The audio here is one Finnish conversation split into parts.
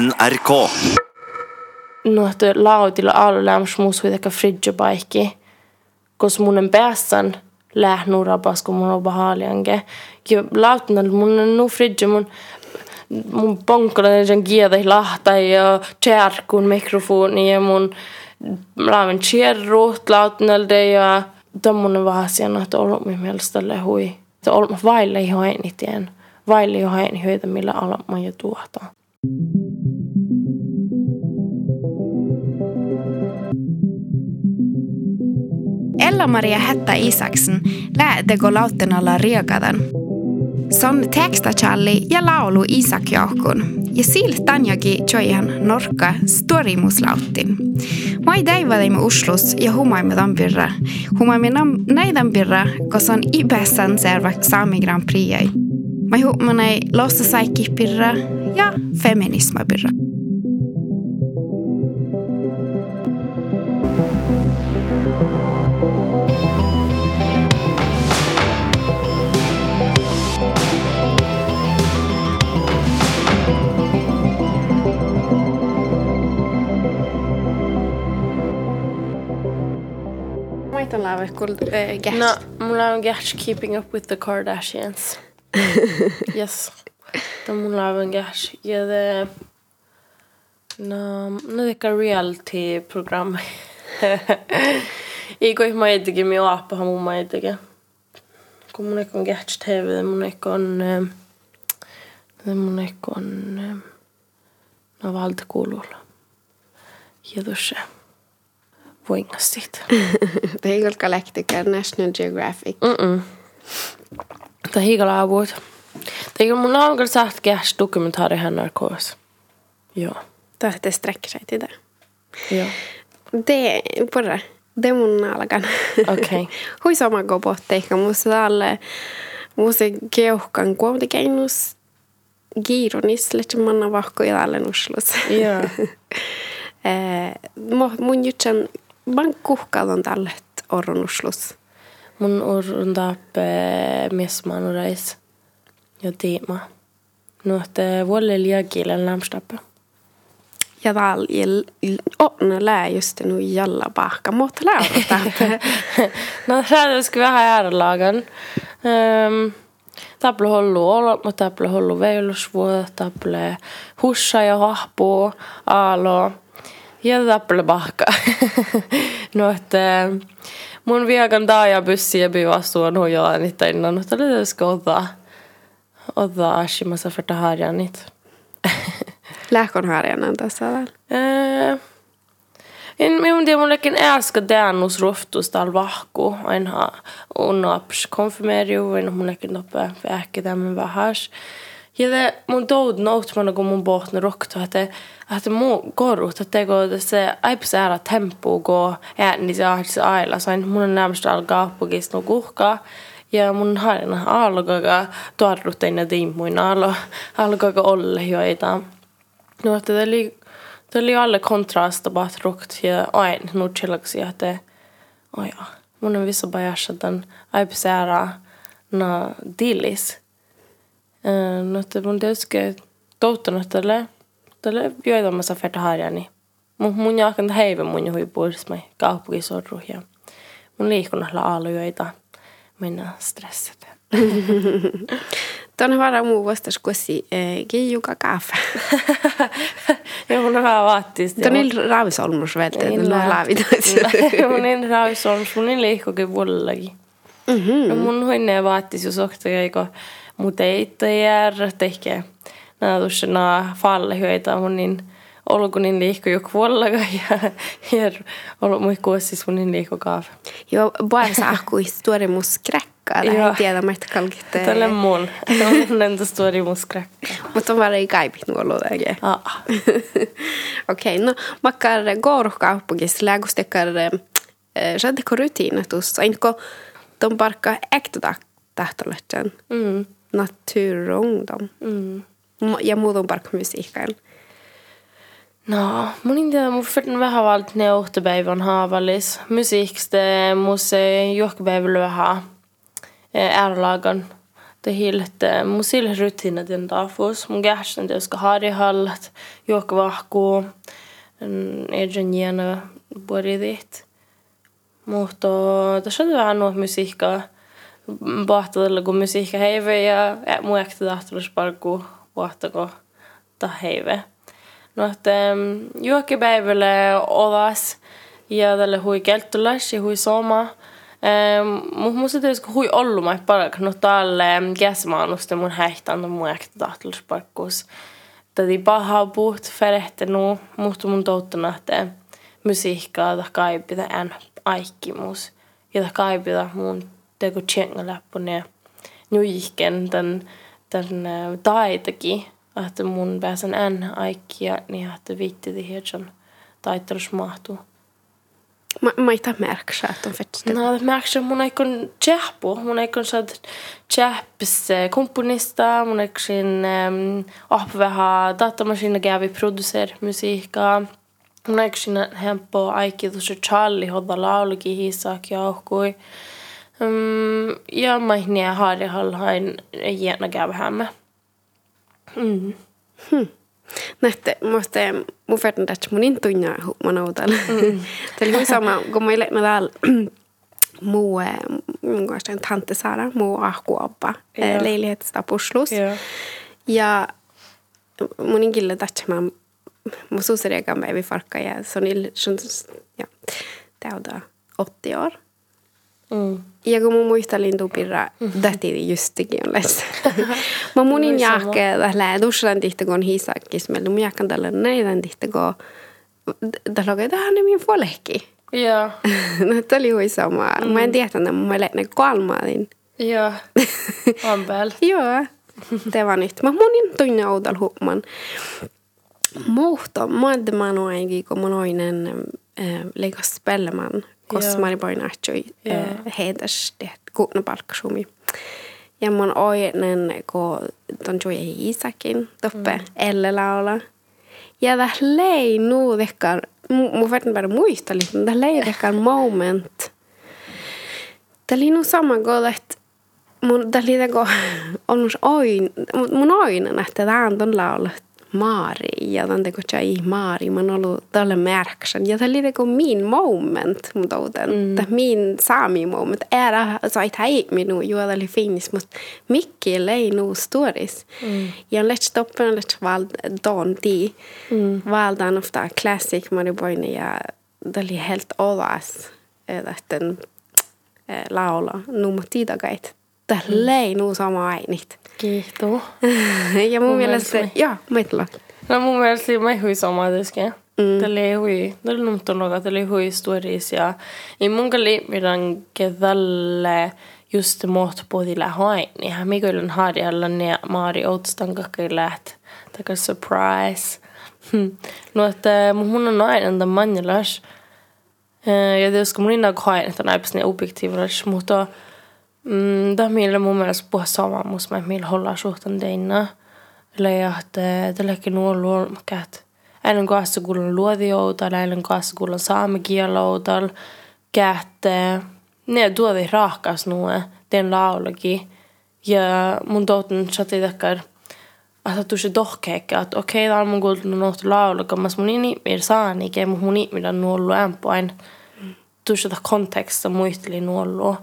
NRK. Nuohto lautilla alulämmäs muus kuitenka fridgebaikki. Koska mun en päässän lähnu rabas, kun mun on bahalianke. Ja lautinal mun on nu fridge mun mun ponkalla sen kieltä lahta ja tjärkun mikrofoni ja mun laaven tjerruut lautinalde ja tommonen vahasiana, että ollut min mielestä lehui. Että ollut vaille ihan eniten. Vaille ihan eniten, millä alamme ja tuota. Ella-Maria Hetta Isaksen lähteko lautenalla riekadan. Son tekstachalli ja laulu Isak Joukun. Ja sil tanjaki joihan norka storimuslauttin. Mai täivadimme uslus ja humaimme tampirra. Humaimme näidan pirra, koska on ibässän serva Sami Grand Prix. Mai huumanai lossa saikki pirra ja feminisma pirra. Maitan lave kul äh. No, mulla on gärts Keeping Up With The Kardashians. yes. Tamulavangash je de na, na neka reality program. Iko ih maitegi mi aapa hamu maitegi. Kun mun ekon Gatch TV, mun ekon... Mun ekon... No valtakuululla. Hiedossa. Voingastit. Tämä ei ole Galactica National Geographic. Mm -mm. Tämä ei ole Det är mun laavun kanssa saat käs dokumentaari NRKs. Joo. Det, det sträcker sig till det. Joo. Det är bara, det är mun alkan. Okei. Hui sama go potteikka, musta alle, musta keuhkan kuomti keinus giironis, letse manna vahko ja alle nuslus. Joo. Eh, mo- mun jutsan, man kuhkaadon tallet orronuslus. Mun urun tappe miesmaan reis. Ja tiima. No, että vuolle liäkielen lämstappe. Ja täällä on lää just nu jalla pahka, mutta läärota. No, det ska vi ha här lagen. Um, Tapple hollu olot, tapple hollu veilusvuo, tapple hussa ja hahpu, aalo ja tapple bahka. no, että mun viekan taaja byssi ja bivastua nujoa niitä innan, mutta det ska ottaa ottaa det här ja niitä. Lääkon harjanan tässä. Eh, En minun tiedä, mullekin äsken teannus ruhtus täällä vahku. Aina on aps konfirmeriu, en mullekin toppe vähkä tämän vähäs. Ja det mun toud noutmana kun mun bohtna rokto, että että mun korut, että kun se aipsa ära tempo go ääni se ahtis aila, sain mun on näämästä alkaa kaupungista no kuhkaa. Ja mun harina alkaa tuorrut ennen tiimmuin alo, alkaa olla joita. No, että det oli, oli alle kontrasta bara rukt ja ain nu chillaksi että oh ja mun on vissa bajassa tämän aipisäära na dilis. Eh, No, että mun tietysti touttanut tälle, tälle joitamassa färta harjani. Mun mun jaakan heive mun hui puolesta mai kaupunkisorru ja mun liikunnalla aalujoita mennä stresset. Tuonne vara muu vastas kusi eh, kiijuka kaffe. ja mun on vähän vaattis. Tuonne il raavisolmus välttä, että Niin no lä- laavit. mun en rausolmus, mun en liikkukin vuodellakin. Mm-hmm. No mun hoinne vaattis jo sokta eikö mutta ei järjä tehkä. Nää tuossa nää falle hyöitä mun niin olko niin liikku jo vuodellaga ja ja ollut mui kuossis mun niin liikku kaave. Joo, bara så ahkui tuore mus kräkkaa. Joo. En tiedä, mä et kalkitte. Tälle mun. Mun entä stori muskräkkä. Mutta on vara ei kaipit nuolu täge. Okei, no makkar goruhkaupungissa lääkustekar Räddekö rutiinatus? Ainko ton parkka äktä tahtoletsen? Mm. Naturungdom. Mm. Ja muutun parkka musiikkaan. No, mun ei tiedä, mun fyrtin vähän valt ne ohtopäivän haavallis. Musiikste muse johkapäivällä vähän ärlagan. Det helt musil rutinet den dafus. Mun gärsen det ska ha det hallat. juokka vahku, edgen gärna både dit. Mutta tässä on vähän nuo musiikkaa, bahtadella kun musiikka heive ja mun äkti tahtelus parku vahtako ta heive. No, että juokkipäivälle olas ja tälle hui kelttulas ja hui soma. Mutta musta tietysti hui ollut mai parak, no tälle käsmaanusta mun häihtään mun äkti tahtelus. Täti paha puht ferehtenu, mutta mun touttuna, että musiikkaa ta kaipita en aikkimus. Ja ta kaipita mun teko tjenga läppune nuiken tämän, tämän taitakin. Että mun pääsen en aikkia, niin että viitti som taittelus mahtuu. Mä, mä ei märksä, että on fett. No, det märks att mun ei kun tjäppu. Mun ei kun saad tjäppis komponista. Mun ei kun um, opveha datamaskina kävi producer musiikkaa. Mun ei kun hempo aikki tuossa Charlie hodda laulukin hiisaak ja ohkui. Um, ja mä ihniä haarihalhain jäänä kävi hämmä. Mm. Hmm. Nähtä, musta mun verran tästä mun intuina mun autalla. Mm. Tämä oli sama, kun mä lehmä täällä muu, mun kanssa tante Sara, muu ahkuoppa, yeah. leilihettä puslus. Yeah. Ja mun inkille tästä mä mun suuseriakaan päivi farkka ja se on, ja, täytä 80 år. Mm. Ja kun mun muistelin tupirra, täti justikin lässä. mä munin jahke, tällä dusran tihtä kun hiisakkis, meillä mun jahkan tällä näitä tihtä kun tällä on tähän niin puolehki. Joo. no, tämä oli hui sama. Mm. Mä en tiedä, että mä lehden kolmaadin. Joo, on päällä. Joo, det var nyt. Mä munin tunne outal huoman. Mutta mä en mä noin, kun mä noin en leikas spelleman kosmari poinahtsui heitäs teht kuutna palkkasumi. Ja mun oinen, kun ton joi Isakin toppe mm. elle laula. Ja tämä lei nuu tehkään, mun verran bara muisteli, mutta tämä lei tehkään moment. Tämä oli nuu sama kuin, että mun, tämä oli teko, on mun oin, mun oinen, että tämä on ton laulat Maari ja tämän teko ei Maari, mä oon ollut tälle märksan. Ja tämä oli teko min moment, mutta uuden. Mm. Tämä min saami moment. Ära sait häi minun juoda oli finnis, mutta mikki ei nu stories. Mm. Ja lätt stoppen lätt vald don di. Mm. Valdan ofta classic mariboine ja tämä oli helt ovas. Että laula numma tidagait. Tämä lei nu sama ainit. Kiitos. ja mun, mun mielestä, mielestä joo, maitella. No mun mielestä mä hui sama täsken. Mm. Tällä ei hui, tällä on tuolla, tällä ei hui stories ja ei mun kalli midan kedalle just muut puhutilla hain, niin hän mikä on harjalla ja maari outstan kakkai läht. Taka surprise. no että mun on aina tämän manjalas. Ja tietysti mun innan hain, että näipäs ne objektiivilas, mutta Mm, det meillä mun mielestä puhua samaa, mutta mä meillä hollaa suhtaan teinä. Että tälläkin nuo luomakät. Äinen kanssa kuulen luodioutalla, äinen kanssa kuulen saamekieloutalla. Kätte. Ne tuotiin rahkas nuo, den laulakin. Ja mun touten chatti takkar. Että tuossa dohkeekka, että okei, täällä mun kuultu nohtu laulakaan, mas mun nimi saani, kei mun nimi nuollu ämpoin. Tuossa konteksta muisteli nuollu.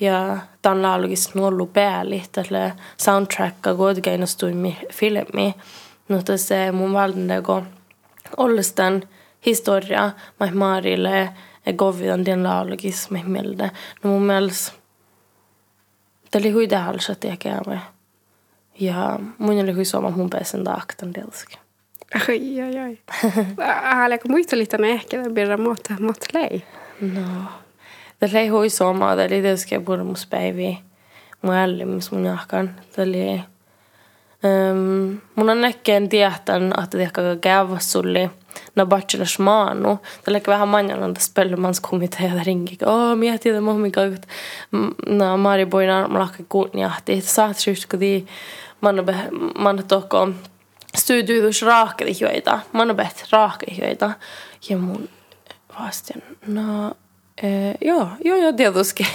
Ja laulukissa on ollut päälle, tälle soundtracka kuitenkin filmi. Mutta se mun valtinde kun ollestaan historia, mä Marille ja govidan den laulukissa mä mieltä. No mun mielestä det oli hui tähällä tekemään. Ja mun oli hui sama mun pääsen taaktan delski. Oi, oi, oi. Haluatko muistella ehkä, että blir mått, mått lei? No. Tällä hui somaa, tällä ei tietysti purmus päiviä. Mun jahkan. Tällä. Um, mun on näkkeen tietän, että ehkä käyvä sulli no bachelors maanu. Tällä vähän manjalan tässä pellumanskomitea ja ringi. Oh, mieti, että mun mikä no Mari Boina lakka kuunjahti. Saat syystä, tii man man toko studioidus raakelihoita. Man on bet raakelihoita. Ja mun vasten, no Eh, joo, joo, joo, tietysti.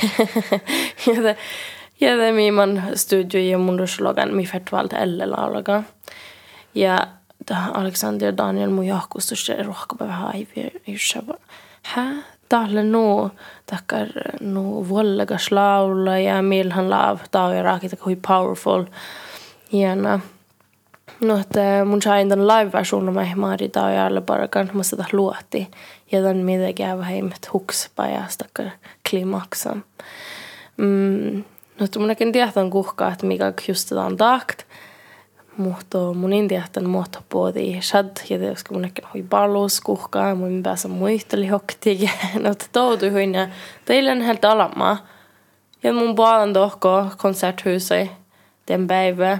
ja det, ja det mi man studio ja mun duslogan mi fetvalta elle laulaga. Ja Alexander Daniel mun jahkustus se ruokapäivä haivi just hä? Tälle nu takkar nu vollegas laula. Ja milhan laav tau ja raakita kui powerful. Hiena no että mun sain tämän live-versioon mä maari tau ja alle parakan mä sitä luotti ja tämän mitä käyvä heimet huks pajastakkar klimaksan mm, no että ekin tiedän kuhkaa että mikä just tämän takt mutta mun intiahtan muoto puhuttiin shad ja tietysti ehkä hui palus kuhkaa mun päässä muisteli hokti no toutui huin ja teillä on helt alama. Ja mun puolen tohko konserthuset den päivä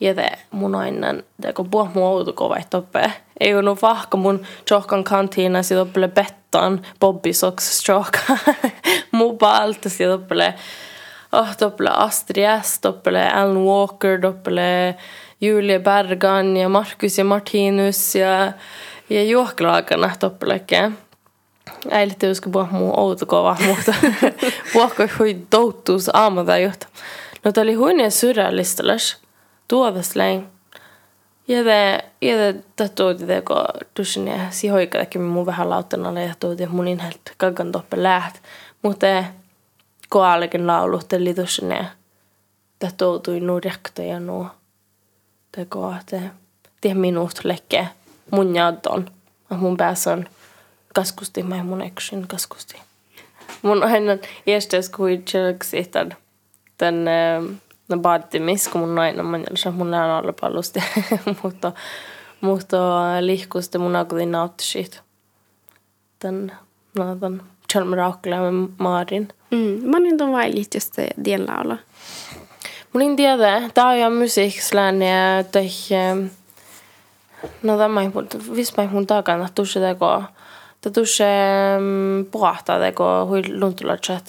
ja te mun aina teko puhuu mun outo kova toppe ei ole vahka mun johkan kantiina sit oppele bettan Bobby Sox stroke mun palta sit oppele oh, doppele Astrid S, doppele Alan Walker, doppele Julia Bergan ja Markus ja Martinus ja, ja juoklaakana doppeleke. Äilit usko puhua muu outukova, mutta puhua hui touttuus aamata johta. No tää oli huineen surrealistalas. Tuovas läin. Ja ja te tahtoiti teko dusin ja sihoikadakin mun vähän lauttanalle ja tuoti mun inhelt kaggan toppe läht. Mutta koalekin laulutteli tuossa ne. Tämä toutui nu rektoja nu. Det går att det minut lekke mun jadon. Mun päässä on kaskusti, mä mun eksin kaskusti. Mun aina eestes kui tjelksi tämän, tämän no baattimis, kun mun nainen on se mun näin alla pallusti. mutta, mutta lihkusti mun akutin nautti siitä. Tän, no, tän Chalmeraukla med Marin. Mm. Man inte vailit just den laula. Mun en tiedä, tää on jo musiikslään ja tai no tämä ei puhuta, vispa ei mun takana tuossa teko, tuossa pohtaa teko hui luntulatsa,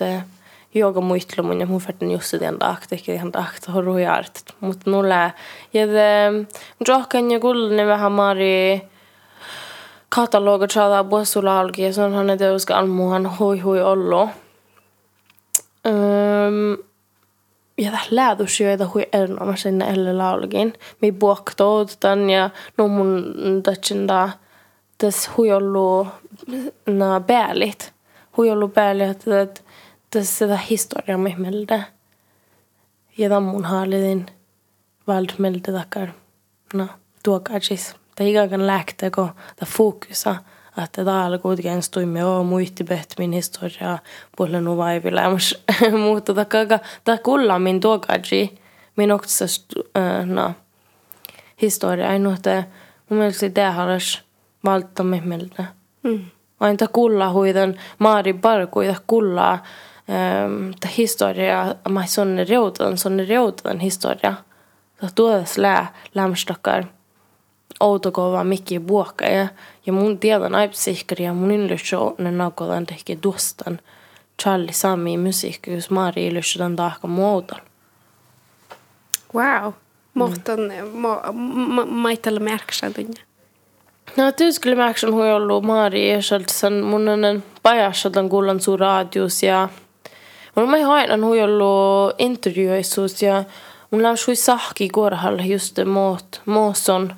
että joka muistelu mun ja mun färden just den dag, teki ihan dag, ta ruhi art, mutta nulle, ja det, johkan ja kullinen vähän Mari, kataloga saada buosulla alki ja on hänen teuska almuhan hui hui ollu. Um, ja tämä läädus joita hui erinomaisen elle laulgin. Mi buoktoudtan ja no mun tatsinda tässä hui ollu na päälit. Hui ollu päälit, että tässä sitä historiaa. Ja tämän mun haalidin valdmelde takar. No, tuokajis ta igaga lähtego ta fokusa että täällä kuitenkin stuimme oo muisti min historia puolen uvaivilla mutta ta kaga ta kulla min tuokaji min också äh, no historia ei nuhte mun mielestä det halas valta mehmeltä mm. aina kulla huidan maari parkuita kulla ähm, ta historia ma sonne reutan sonne reutan historia ta tuodas lää lämstakar outokovaa mikki buokka ja, ja mun tiedän aipsihkari ja mun yllysho ne naukodan tehke duostan Charlie Sami musiikki, jos Mari yllyshodan tahka muotoon. Wow. Mohtan, mm. maitella märksä tunne. No tyyskeli märksän hui ollut Mari ja sen mun on pajassodan kullan suu radius ja mun mä hainan hui ollut intervjuissuus ja mun lämps hui sahki kuorhalla just muut, muuson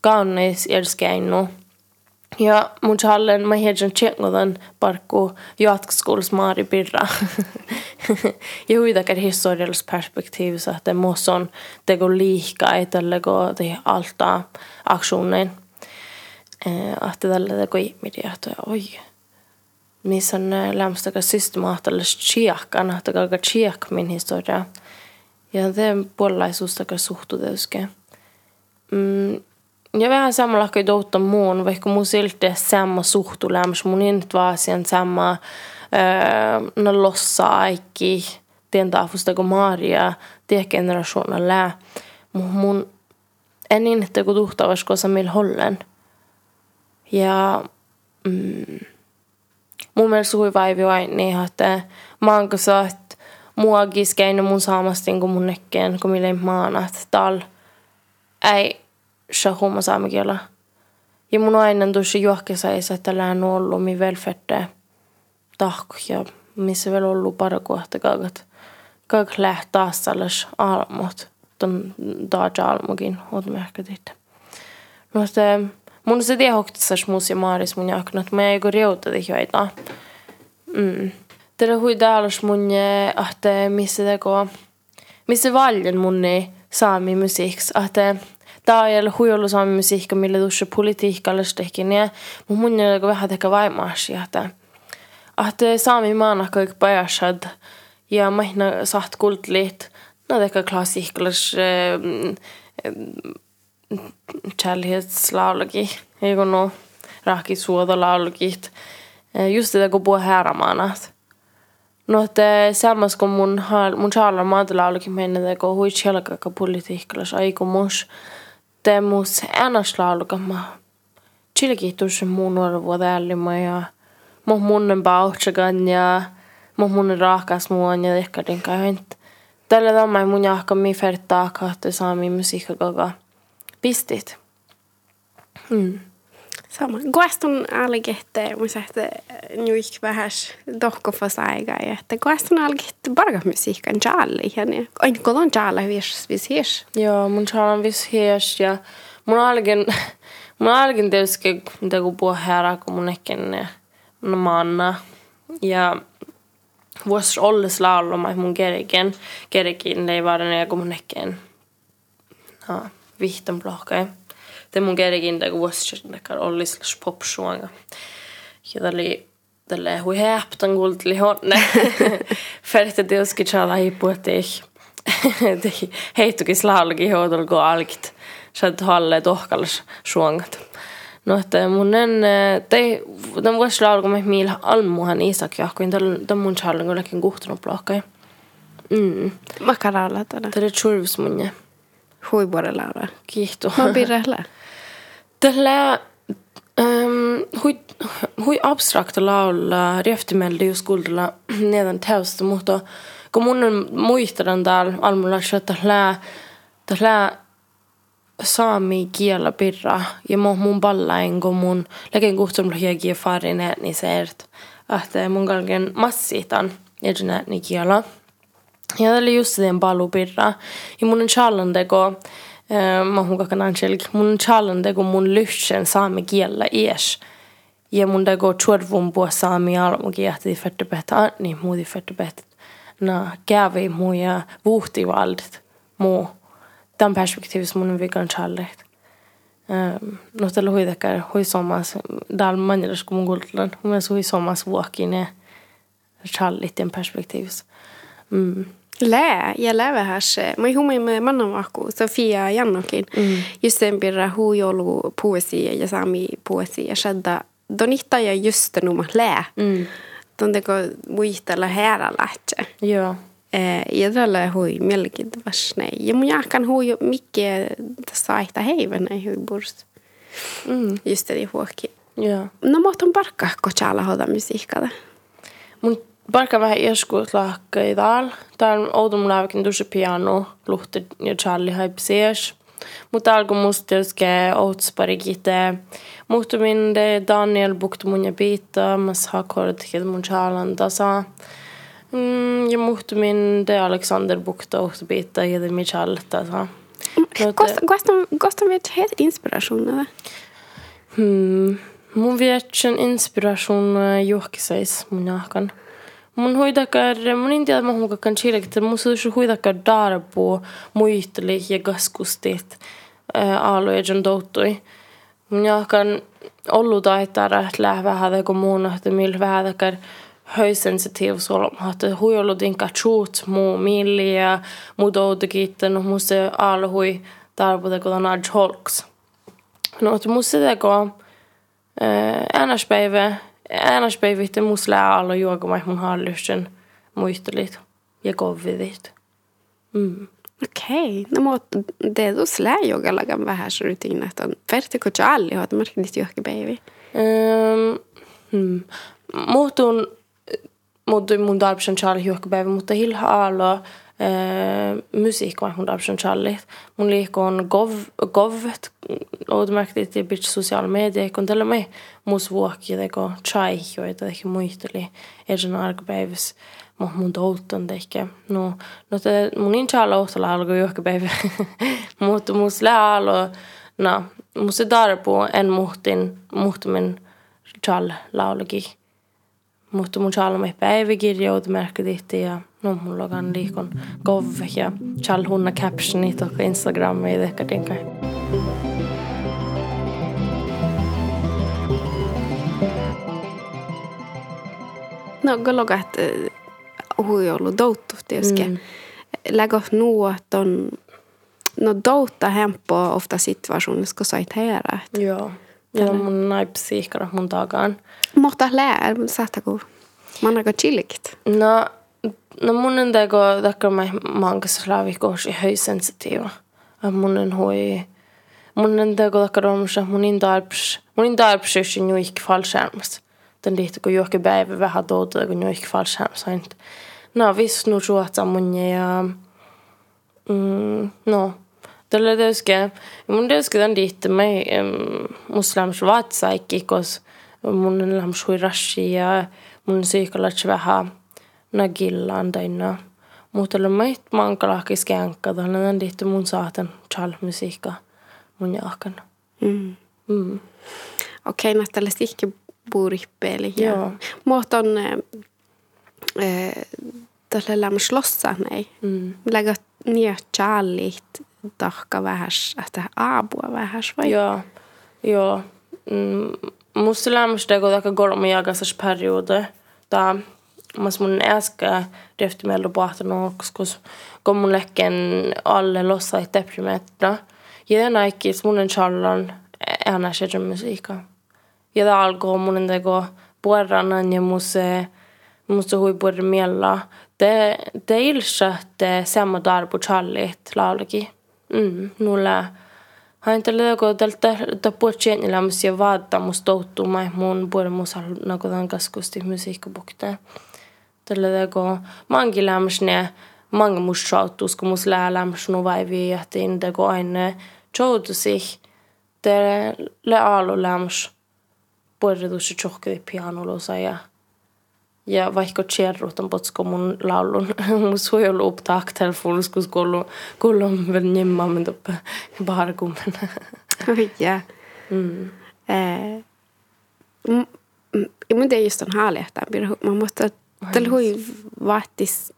kaunis elskainu. Ja mun challen mä hiedän tjengodan parkku jatkoskols maari birra. ja huidaker historiallis perspektiivissa, että muosson teko liikaa, ei tälle gå te alta aktionen. Että tälle teko ihmisiä, että oi. Missä on lämstäkä systemaattisesti tsiakkaan, että kalka tsiak min historia. Ja det puolalaisuustakaan suhtuutuske. Mm, ja vähän samalla kuin toutta muun, vaikka mun silti sama suhtulämys, mun inte vaan sen sama öö, no lossa aikki, tien taafusta kuin Maria, tie generationen lää. Mun, mun en inte kun tuhtavas kosa millä hollen. Ja mm, mun mielestä hui vaivi niin, että mä oon että muakin käynyt mun saamastin kuin mun nekkeen, kun millä maana, että tal ei shahuma saamikielä. Ja mun aina tuossa juohkesaisa, että lään ollut mi velfette tahko ja missä vielä ollut pari kohta kagat. Kak läht taas allas almot. Ton daja almokin, oot ehkä tiedä. No mun se tie hoktasas musi maaris mun jaknat, mä ei kun riutata joita. Mm. Tällä hui täällä mun ahte missä teko, missä valjen munni saami musiiks, ahte Tämä ei ole huijollu saami musiikka, millä tuossa politiikalla stekin, ja mun mun ei ole vähän teka vaimaasi, että ahte saami maana kaikki pajasad, ja mahna saht kultlit, no teka klassiikkalas kärlighetslaulukin, ei kun no rahki suodalaulukit, just det kun puhuu häramanat. No, että sammas kun mun, mun tjaalar maatalaulukin mennä, kun hui tjelkaka politiikkalas aikomus, te mus ennast laulukama. Chilkiitus mun nuoruvuoda ällima ja mun munnen bautsagan ja mun munnen raakas muun ja tekkadin käynt. Tällä tämä mun jahka mi fertaa kahta saami musiikkakoga pistit. Mm. Sama. Guastun algette, mun sähte nuik vähäs dohkofas aika, että guastun algette barga musiikan jalli, ja ne, aina kolon jalla vis vis hies. Joo, mun jallan vis hies, ja mun algen, mun algen tietysti, mitä kun puhuu herää, kun mun ekken manna, ja vuosi olles laulama mun kerken, kerkin ei vaadane, ja kun mun ekken, no, vihtan blokkai te mun kerkin tegu vuosittain oli slash pop suanga. Ja tälle tälle hui häptan kultli honne. Färte tietysti chala hipuetih. Heittukin slaalgi hoidol go alkit. Sä halle tohkallas suongat. No, että mun en, te, tämän vuosi laulko me miillä almuhan Isak jahkoin, tämän mun challen kullekin kuhtunut blokkai. Mm. Makaralla tänä. Tämä on churvs mun. Hui laulaa. Kiihtu. Mä pirrellä. Tällä um, hui, hui abstrakta just kuuldella nedan teosta, mutta kun mun on muistadan täällä almulla, että tällä, tällä saami kielä pirra ja mun, mun ballain, kun mun leken kuhtumalla hiekiä farin niin se että mun kalken massiitan edunäni kielä. Ja oli just den pallu pirra. Ja mun on challenge, kun mä hun kakan anselk mun kun mun lyhtsen saami kiellä ies. Ja mun dago chuorvun puo saami almu kiehti fettepet niin muudi fettepet. Na kävi muu ja vuhti valdet muu. Tämän perspektiivissa mun vikan challenge. Um, no tällä huitakar hui somas dal manjelas kun mun kultlan. Mun hui somas vuokin ja challit. Mm. Lää, ja lävähäs. Mä huomioimme mannanvahku Sofia Jannokin. Mm. Just sen pirra huujolu poesia ja saami poesia. Shadda donita ja just numa lää. Mm. Tondeko muistella herra lähtsä. Joo. Ja tällä hui mielenkiintoista. Ja mun jahkan hui mikä tässä aihta heivän ei hui burst. Mm. Just det huokki. Joo. No mutta on parkka, kun täällä hoida musiikkaa. Mun Barka vähän joskus lahkai täällä. Täällä outon lääkin tosi piano, luhti ja Charlie hype sies. Mutta alkoi musta tietysti outs pari kite. Mutta min de Daniel bukti mun ja biita, mas hakord kit mun Charlan tasa. Mm, ja mutta min de Alexander bukti outs biita ja de Michal tasa. Kostan vet helt inspiration eller? Hmm. Mun vet en inspiration juhkiseis mun jahkan. Mun mun en tiedä mahun kakan chilekit, mun suusu huidakar darbo muisteli ja gaskustit aaluejan doutui. Mun jahkan ollu taitara lähvähätä kun muun ahti millä vähätäkär höysensitiiv solma, että hui ollut inka chuut muu milli ja muu doutukitten, no muu se aalu hui darbo kun on adj holks. No, että muu se teko äänäspäivä Äänas päivitte musla alla juogamai mun hallisten muistelit ja kovidit. Mm. Okei, okay. no mutta då slä jogalagan vähän rutin, että on vertiko jalli, että merkit johonkin päivi. Um, hmm. Muutun, muutun mun darpsen jalli johonkin päivi, mutta hilha alla musiikk var hun dabsjon challit. Mun liikon gov, govet, merkte det i sosiale medier, kun tällä me mus vuokki teko chai, joita ehkä muisteli, erjan arkapäivässä. Mo mun touttan ehkä. No, no te mun in chala ohtala alkoi johonkin päivä. Mutta mus läälo no, musta darbu en muhtin, muhtumin chal laulugi. Mutta mun chalmi päiväkirjoit merkiti ja no mulla on liikon kovve ja chal hunna captionit och Instagrammi ehkä dinkai. No, galogat hui ollut douttu tietysti. Mm. Lägö nuot on no doutta hempo ofta situationer ska sait här. Joo. Ja mun naipsiikkara mun takaan. Mutta lää, saattako man aika chillikit? No, no mun on teko takkar mä mankas laavikos ja höysensitiiva. Mun on hui mun on teko takkar omsa mun in tarps mun in tarps ju nu ikke fallskärms. Den lite kun johonkin päivä vähän tuota kun nu ikke fallskärms. No, visst nu tror att mun ja mm, no, Tällä teuske, mun teuske tämän diitte me muslims vaatsaikki, kos mun läms hui rashi ja mun syikalat vähän nagillaan taina. Mutta oli meit mankalahki skänka, tällä tämän diitte mun saatan chal musiikka mun jaakan. Mm. Mm. Okei, okay, no tällaista ikke buurippeeli. Joo. Muot on äh, tällä läms lossa näin. Mm. Lägät niitä challit tahka vähäs, että aapua vähäs vai? Joo, joo. Mm, musta lämmöstä kun taka kolme jakaisessa periode, ta mas mun äsken rehti meillä pohtanut, kun mun lekken alle lossa i deprimetra. Ja den aikis mun en challan ena shedra musiikka. Ja da algo mun en tego puerranan ja muse musta hui puerra miella. Det det ilsa että samma dar på challit laulaki. Mm, nulla hän tällä kun tältä ta puhuttiin niillä musia vaattaa musta touttuu mai mun puolella musa tämän kaskusti musiikkabukte. Kun mangi lämmäs ne mange musta shoutus kun musta lää lämmäs nu vaivi ja tin det går aina choutu sich det le alu lämmäs puolella tuossa chokkeli pianolla ja ja vaikka tjerruutan potsko mun laulun, mun sui ollut upptak telefonus, kun kuuluu, kuuluu vielä nimmaa, men toppe barkummen. Ja. Mm. Eh, det är just den härligheten. Man måste, tällä hui vaatis,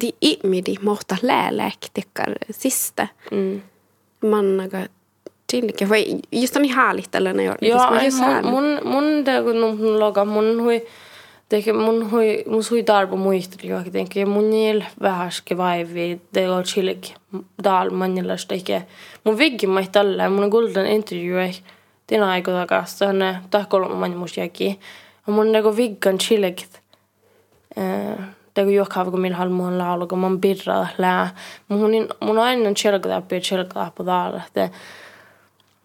di ihmidi mohta lääläk tekkar siste. Mm. Man aika tillike, vai just on tällä ne on. Joo, mun, mun, mun, det kun loga, mun hui, Teke mun hui, mus hui darbo muisteli vaikka tenke mun niil vähäske vaivi det går chillig dal manjelas teke mun viggi mai tällä mun golden interview ei tina aiko takas tänne tahkolma man mus jäki mun nego viggan chillig eh det går ju också kun millä halmuun laulu kun man birra lää. Mun mun aina på chilga på där det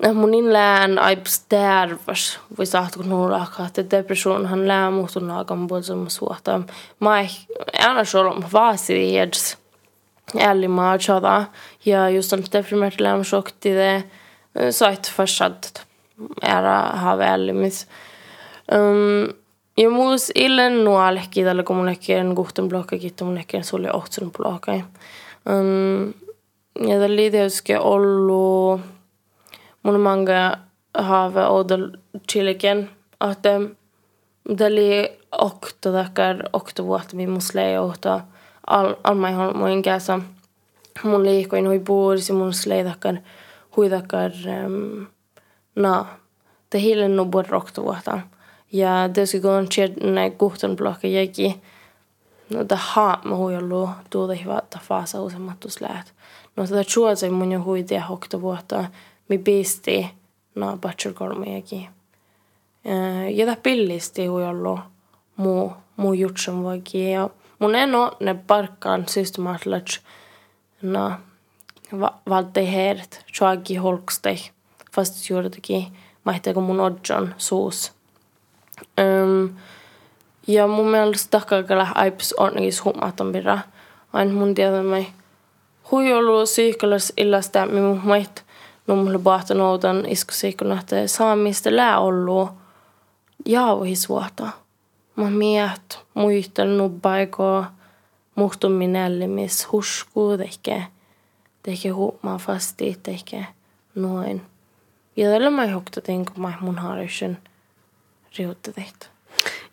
mun in lään aips tervas voi saatko nulla että depression han lää muutun naakan bolsum suota mai aina solo vaasi eds älli maa chada ja just on deprimerat lääm shokti det sait fasad era have älli mis um ja muus illen nualekki tällä kun mun ehkä en kuhten blokka kiitti mun ehkä sulle ohtsun blokka um ja tällä liiteuske ollut mun manga have odol chiliken um, dali okto dakar okto vuotta mi musle ohta al al mai hon mun käsa mun liikoin hui puurisi mun slei dakar hui dakar um, na. Det hela no bor okto vuotta ja ched na guhtan blocka jäki no da ha ma hui allu tuoda hiva ta fasa usemattu släät no tätä chuosa mun jo hui te okto vuotta mi biisti no bachelor-kolmiakin. Ja tämä pillisti ollut muu, muu jutsun voikin. Ja mun en ole ne parkkaan systemaattisesti no, va, valtei heidät, joakin holkstei, fast juurikin mahteko mun odjon suus. Ja mun mielestä takakalla aips onnigis huomaton birra. Aina mun tiedämme hui ollut syykkäläs illasta, minun maita nummulle bahtanoutan iskusiikun, että saamista lää ollut jauhisuota. Mä miet muistan nubbaiko muhtummin ällimis huskuu teke teke huumaa fasti teke noin Ja tällä mä hukta tinko mä mun harjusin riutta teitä.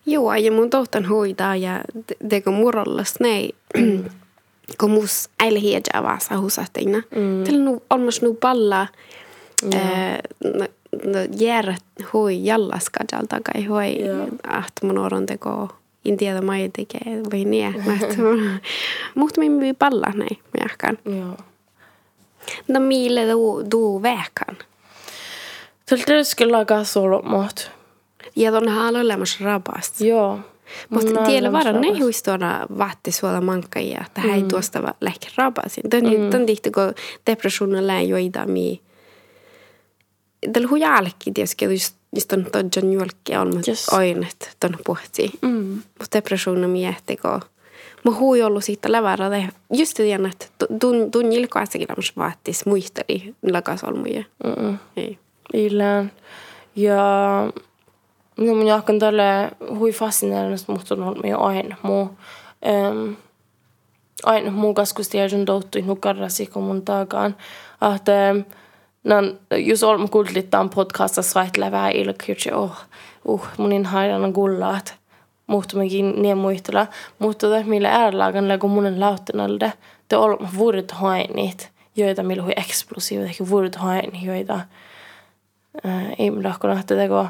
Joo, ja mun tohtan hoitaa ja teko murollas nei, kun mus äile hiedja vaasa husatina. Mm. Tällä nu olmas nu palla no järät hui jallaskadjal takai hui, että mun oron teko en tiedä mä ei tekee vai niin. Mutta minä myy palla näin, mä jahkan. Joo. No mille du, du väkan? Tältä skulle laga solomot. Ja tuon haalo olemassa rabast. Joo. Mutta tiedä vara ne huistuona vaatti suola mankkaja, että hän ei tuosta lähke rabasin. Tän, tän tihti, kun depressionen lää joida mi. Tällä hui jälki, tietysti, just, on todjan julkki on, mutta Yes. ainet ton pohti. Mm. Mutta depressionen mi ehti, kun Mä hui ollut siitä lävärä, just tiedän, että tun, tun jilkoasakin lämmäs vaattis muisteli lakasolmuja. Mm-mm. Ei. Ilään. Ja no mun jahkan tälle hui on ollut meidän aina muu. Um, aina muu kaskustiedon douttui nukarrasi kun mun takaan. Että um, nan, jos olemme kuullit tämän podcastassa vaihtelevää ilkyyti, oh, uh, munin haidan gullaat. Mutta mekin niin muistella. Mutta millä äärlaagan kun munen lauttanalde, te olemme vuodet hainit, joita millä hui eksplosiivit, ehkä vuodet hainit, joita ei minä lahko että teko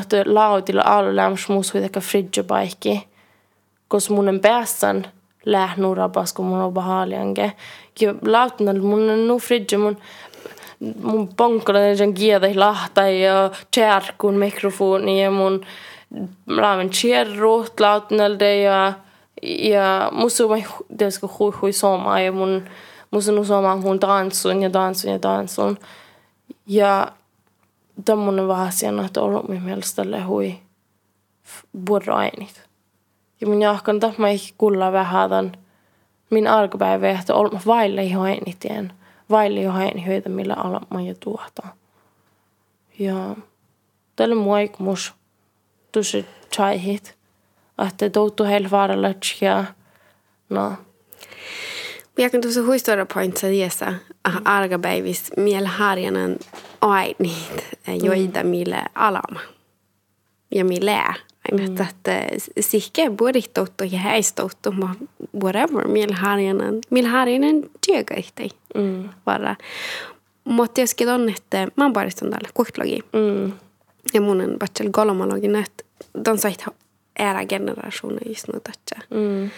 että lautilla alu lämmäs muus huitaka fridgebaikki, kos munen päässän lähnu rabas, kun mun on bahalianke. Ja lautinalla mun nu fridge mun mun pankalla sen kiedä lahta ja tjärkun mikrofoni ja mun laaven tjärruut lautinalta ja ja musta det ska hui hui soma ja mun musta on soma mun tanssun ja tanssun ja tanssun. Ja tämmöinen vähän asiana, että ollut minun mielestä tälle hui vuoroainit. Ja mun jahkan mä ei kulla vähän tämän min arkipäivä, että ollut vaille ihan eniten. Vaille ihan eniten, millä ala mä jo tuota. Ja tälle muaikumus tosi tjaihit. Että toutu heillä vaaralla ja no. Jag kan tuossa huistoida pointsa tiessä argapäivis miellä harjanan ainit, joita millä alama. Ja millä aina, että sihke buodihtouttu ja häistouttu, whatever, millä harjanan, millä harjanan työkäihti Mm. vara. Mutta joskin on, että mä oon paristunut täällä kuhtlogi. Mm. Ja mun on vatsel golomologin, että ton sait ära generationer just nu. Mm.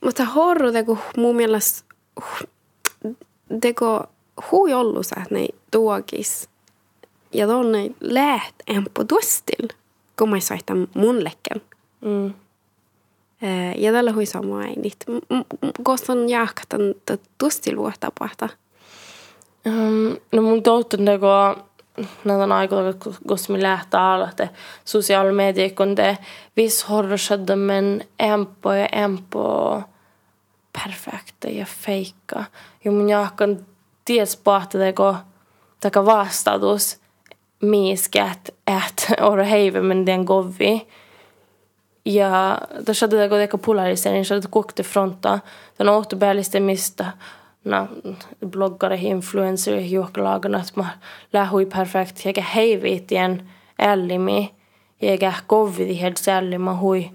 Mutta horru teko mun mielestä teko hui ollut sä ne tuokis. Ja tonne läht en på tuostil, kun mä soitan mun lekken. Mm. Ja tällä hui sama ainit. Koska on jahkatan tuostil vuotta pahta. Um, no mun toutun teko näitä aikoja, koska me lähtee aloitte sosiaalinen media, kun te viss horrosadda, men empo ja empo perfekta ja feikka. Ja mun jahkan ties pahta teko taka vastaus miskät, että ora heive men den govi. Ja då skedde det teko polarisering, så det kokte fronta. Den mistä no, bloggare, influencer, juokalagana, että mä lähui perfekt, eikä heiviitien ällimi, eikä kovidi helt sälli, mä hui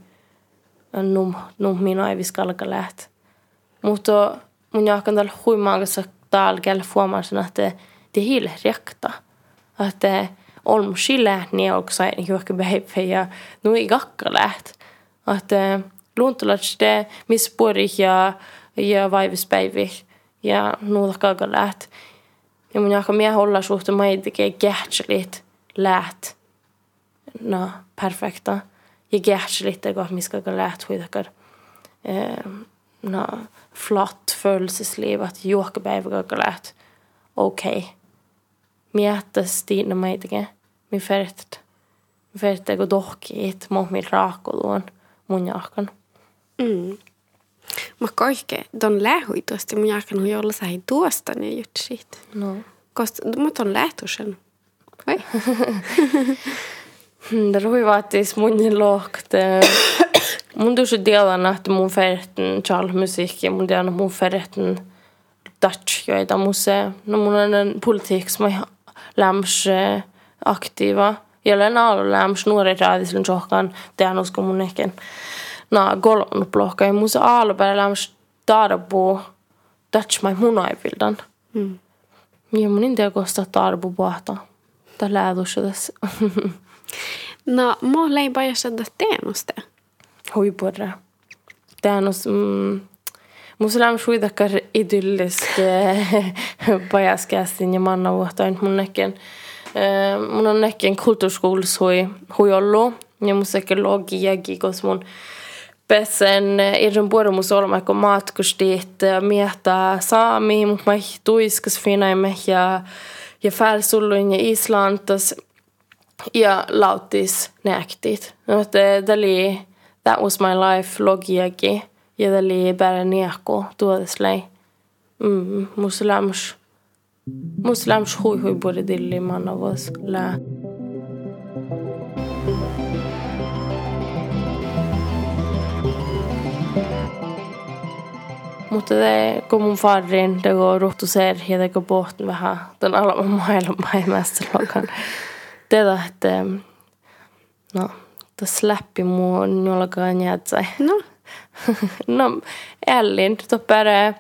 num, num minä ei viskalka läht. Mutta mun jahkan tällä huimaagassa talgel fuomasin, että det är helt räkta. Että on skille niin också juokka behöver ja nu i gakka läht. Että luntulats det misspori ja ja vaivispäivih ja nuuta kaga läht. Ja mun jahka mie olla suhte mä ei tekee kähtselit läht. No, perfekta. Ja kähtselit det går miska kaga läht huidakar. Eh, no, flott følelsesliv at juokkapäivä kaga läht. Okei. Okay. Miettäs tiina mä ei tekee. Mi fert. Mi fert ego dohkiit. Mo mi raakoluon mun jahkan. Mm. Mä kaikke, ton lähui tuosta, mun jahkan hui olla sähi tuosta ne jutsit. No. Koska mä ton lähtusen. Vai? Det ruivaattis mun lohkt. Mun tuossa tiedän, että mun ferten chal musiikki, mun tiedän, mun ferten Dutch joita muse. No mun on politik som är läms aktiva. Ja olen ollut läms nuori raadisen johkan tehän usko mun ehkä na golon blokka. Ja musa alber läms tarbu Dutch mai mun aivildan. Mm. Ja mun inte kosta tarbu pohta. Tää läädus tässä. No, mä lein bara sätta teenuste. Huipurra. Teenus, mm, on kuitenkaan idyllisk pajaskästin ja manna vuotain mun nekin. Mun on nekin kulttuurskoulussa hui, hui ollut. Ja mun sekä logiakin, koska mun pesen irren puolella mun olema, kun matkustit miettää saami, mutta mä tuiskas finaimme ja ja färsulluin ja Islantas ja lautis näktit. No, det, det oli, that was my life logiakin. Ja bara niekko tuodeslei. Mm, muslams. Muslams hui hui borde dilli manna vos lää. Mutta det, kun mun farin det går rohtuser ja det går båten vähän den alla maailman mästerluokan. Det är että no, det släppi mun jollakaan jätsai. No, no, Ellin, toppere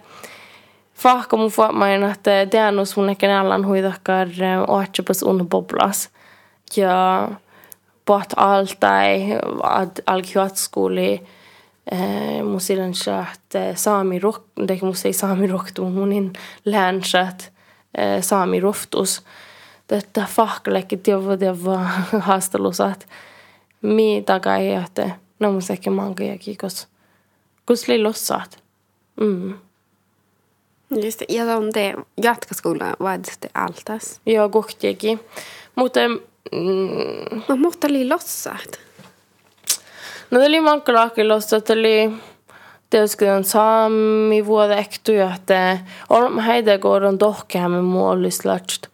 fahka mun fuomain, että teannus mun ehkä allan huidakkar oatsapas un boblas. Ja pot altai ad alkiatskuli mun silloin että saami rock, det mun ei saami rock, mun in länsät saami roftus. Tätä fahkalekki tiedä, tiedä haastelusat. Mi takai, että no mun sekin mankajakin, koska Kus oli lossat. Mm. Just det. Ja, om det jatkoskola var det altas. Joo, kohtiakin. Mutta... Mm, No, mutta oli lossat. no oli mankalaakin lossat, oli... Tietysti on saami vuoden ehtoja, että olemme heitä koodon tohkeamme muollislast.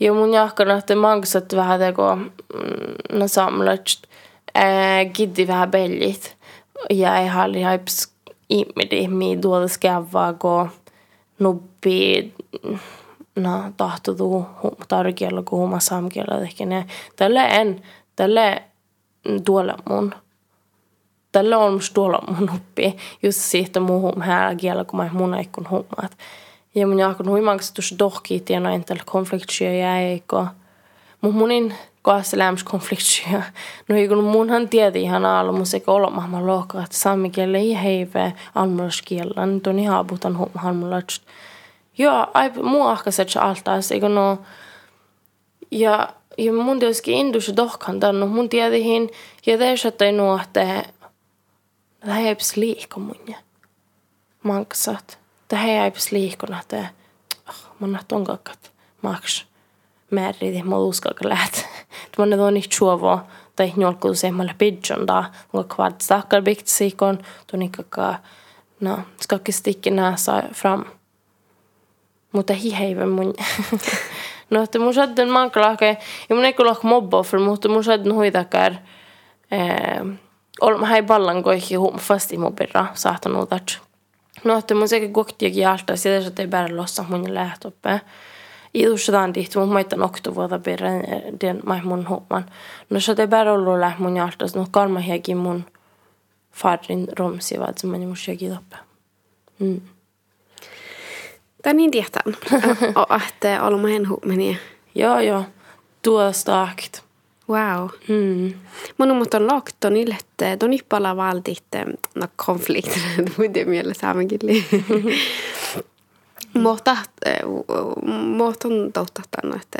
Ja mun jahkana, että mangsat vähän teko no samlast. Giddi vähän bellit. Ja ihmidi mi tuolla skävää, kun nubbi no tahtotuu tarkialla kun huuma saamkielä ehkä ne. Tällä en, tällä tuolla mun. Tällä on musta tuolla mun nuppi. Just siitä muuhun häällä kielä, kun mä mun aikun huumaat. Ja mun jakon huimaksi tuossa dohkii tiena entällä konfliktia jäikö. Mun munin kanssa lämps konfliktia. No kun munhan tiedi ihan alla mun sekä olla mahma lohka, että saamme kielä ei heive almuloskielä. Nyt on ihan abutan halmulatst. Joo, ai muu ahkaset altaas, eikö no... Ja, ja mun tietysti indus dohkan tänne, mun tiedihin, ja teis, että ei nuo, että det här är precis liikomunja. Manksat. Det här är precis liikona, että man har tonkakat maks määrin moluskalka läht. Tuonne on nicht chuovo tai njolku se malle pidjon da. Onko kvart stackar bikt sikon, tuonne kaka no, skakki stikki näsa fram. Mutta hiheive mun. no, että mun sadden mankalahke, ja mun ei kyllä mobbo, för mutta mun sadden huitakar eh, olemme hei ballan koihin huom fast i mobirra saatan uutat. No, että mun sekä koktiakin alta, sitä että ei bära lossa mun lähtoppe. Idustetaan tihti, mun maittan oktovuota perä, den mai mun huoman. No, se ei bära ollut läht mun alta, no kalma hiekin mun farin romsi, vaan se meni mun hiekin toppe. Mm. Tämä niin tietää, että olemme hen huomenia. Joo, joo. Tuo stakt. Wow. Mm. Mun on mutta lagt on ilette, on pala valtit no konflikter, mielessä saamen Mutta mutta on totta että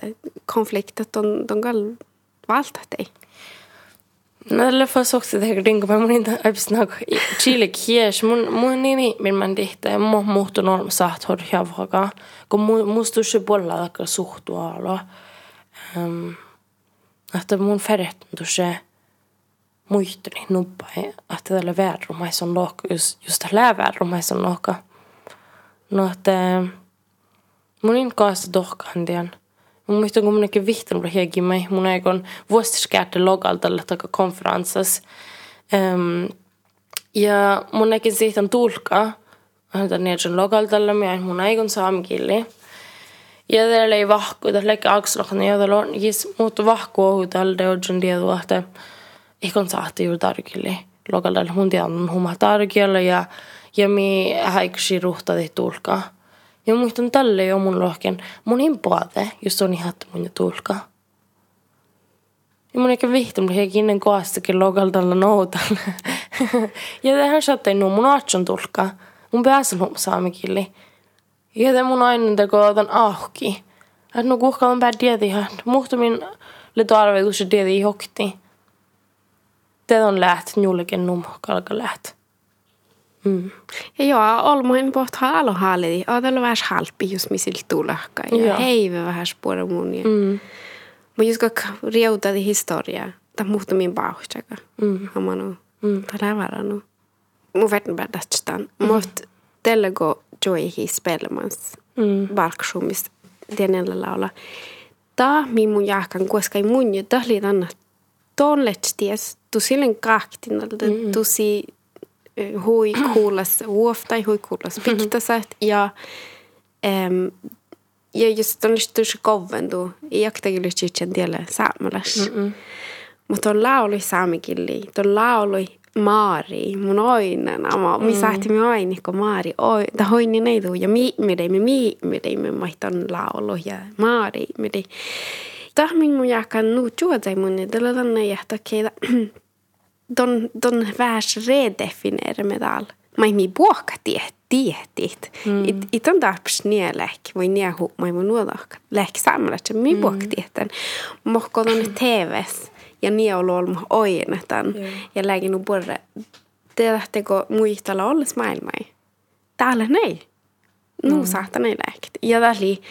konfliktet on on gal valta tei. No tällä fas också det här dingo mun inte absnag chile kies mun mun nini min man dihte mo muhtun on saat hor javhaga kun mustu se bolla akka suhtualo. Um, että mun färjettä se muistini nuppa, että tällä väärumais on lohka, just, just tällä väärumais on lohka. No, että mun in kanssa dohkaan tien. Mun muistan, kun munkin vihtan oli hiekimme, mun eikon vuostiskäärte logal tällä taka konferenssas. Um, ja mun eikin siitä tulka, häntä niiden lokaltalla, ja mun aikon saamikilli. Ja teillä ei vahku, että leikki akselokon, ja teillä on jis muuttu vahku ohu tällä deodjon tiedua, että ikon saatti juuri tarkille lokaltalla. Mun tiedän on humma tarkilla, ja, ja mi häiksi ruhtati tulkaa. Ja muistan tälle jo mun lohken, mun impoate, jos on ihan mun tulkaa. Ja mun eikä vihti, mun eikä innen koastakin lokaltalla noutalla. ja tähän saattaa nu mun aatson tulkaa. Mun pääsen huom saamikilli. Ja te mun aina teko otan auki. Että no kuhka on pää tieti ihan. Muhta min le tarve, kun se tieti hokti. Te on läht, njullekin num kalka läht. Mm. Ja joo, olmoin poht haalo haalidi. Ootella vähän halpi, jos mi siltä tulahka. Ja Joo. heive vähän spore mun. Ja... Mm. Mutta jos kak riutati historiaa, tai muuta min pauhtaka. Mm. Hamanu. Mm. Tai läväranu. Mun verran päätästään. Mutta tällä go joihin spelmans. Mm. Valksuumista tienellä laula. Ta mi mun jahkan, koska ei mun jo tahli tanna tonletsties. Tu sillen kahtinalta. Mm. Tu si hui kuulas uoftai, hui kuulas piktasat. Ja em, ja just ton tosi koventu. Jaktakin lyhtsitsen tiellä saamelas. Mm. Mutta on laulu saamikilli. Ton laulu Maari, mun oinen, ama mi sahti mi oini, kun Maari, oi, ta hoini neidu, ja mi, mi mi, mi, mi mi maihtan laulu, ja Maari, mi dei. Tah min mun jakan nu juodai mun, tällä tänne keitä, don, don värs redefinera med all. Mai mi buokka tie, tietit. Mm. It, it on tarps nie läk, voi nie hu, mai mun nuodakka. Läk samlat, mi buokka tietän. Mohko ton TVs ja nie ollut ollut oinetan. Joo. Ja läkin nu borre. Te lähtekö muistella olles maailmai? Täällä nei. Nu mm. saattaa nei läkt. Ja täli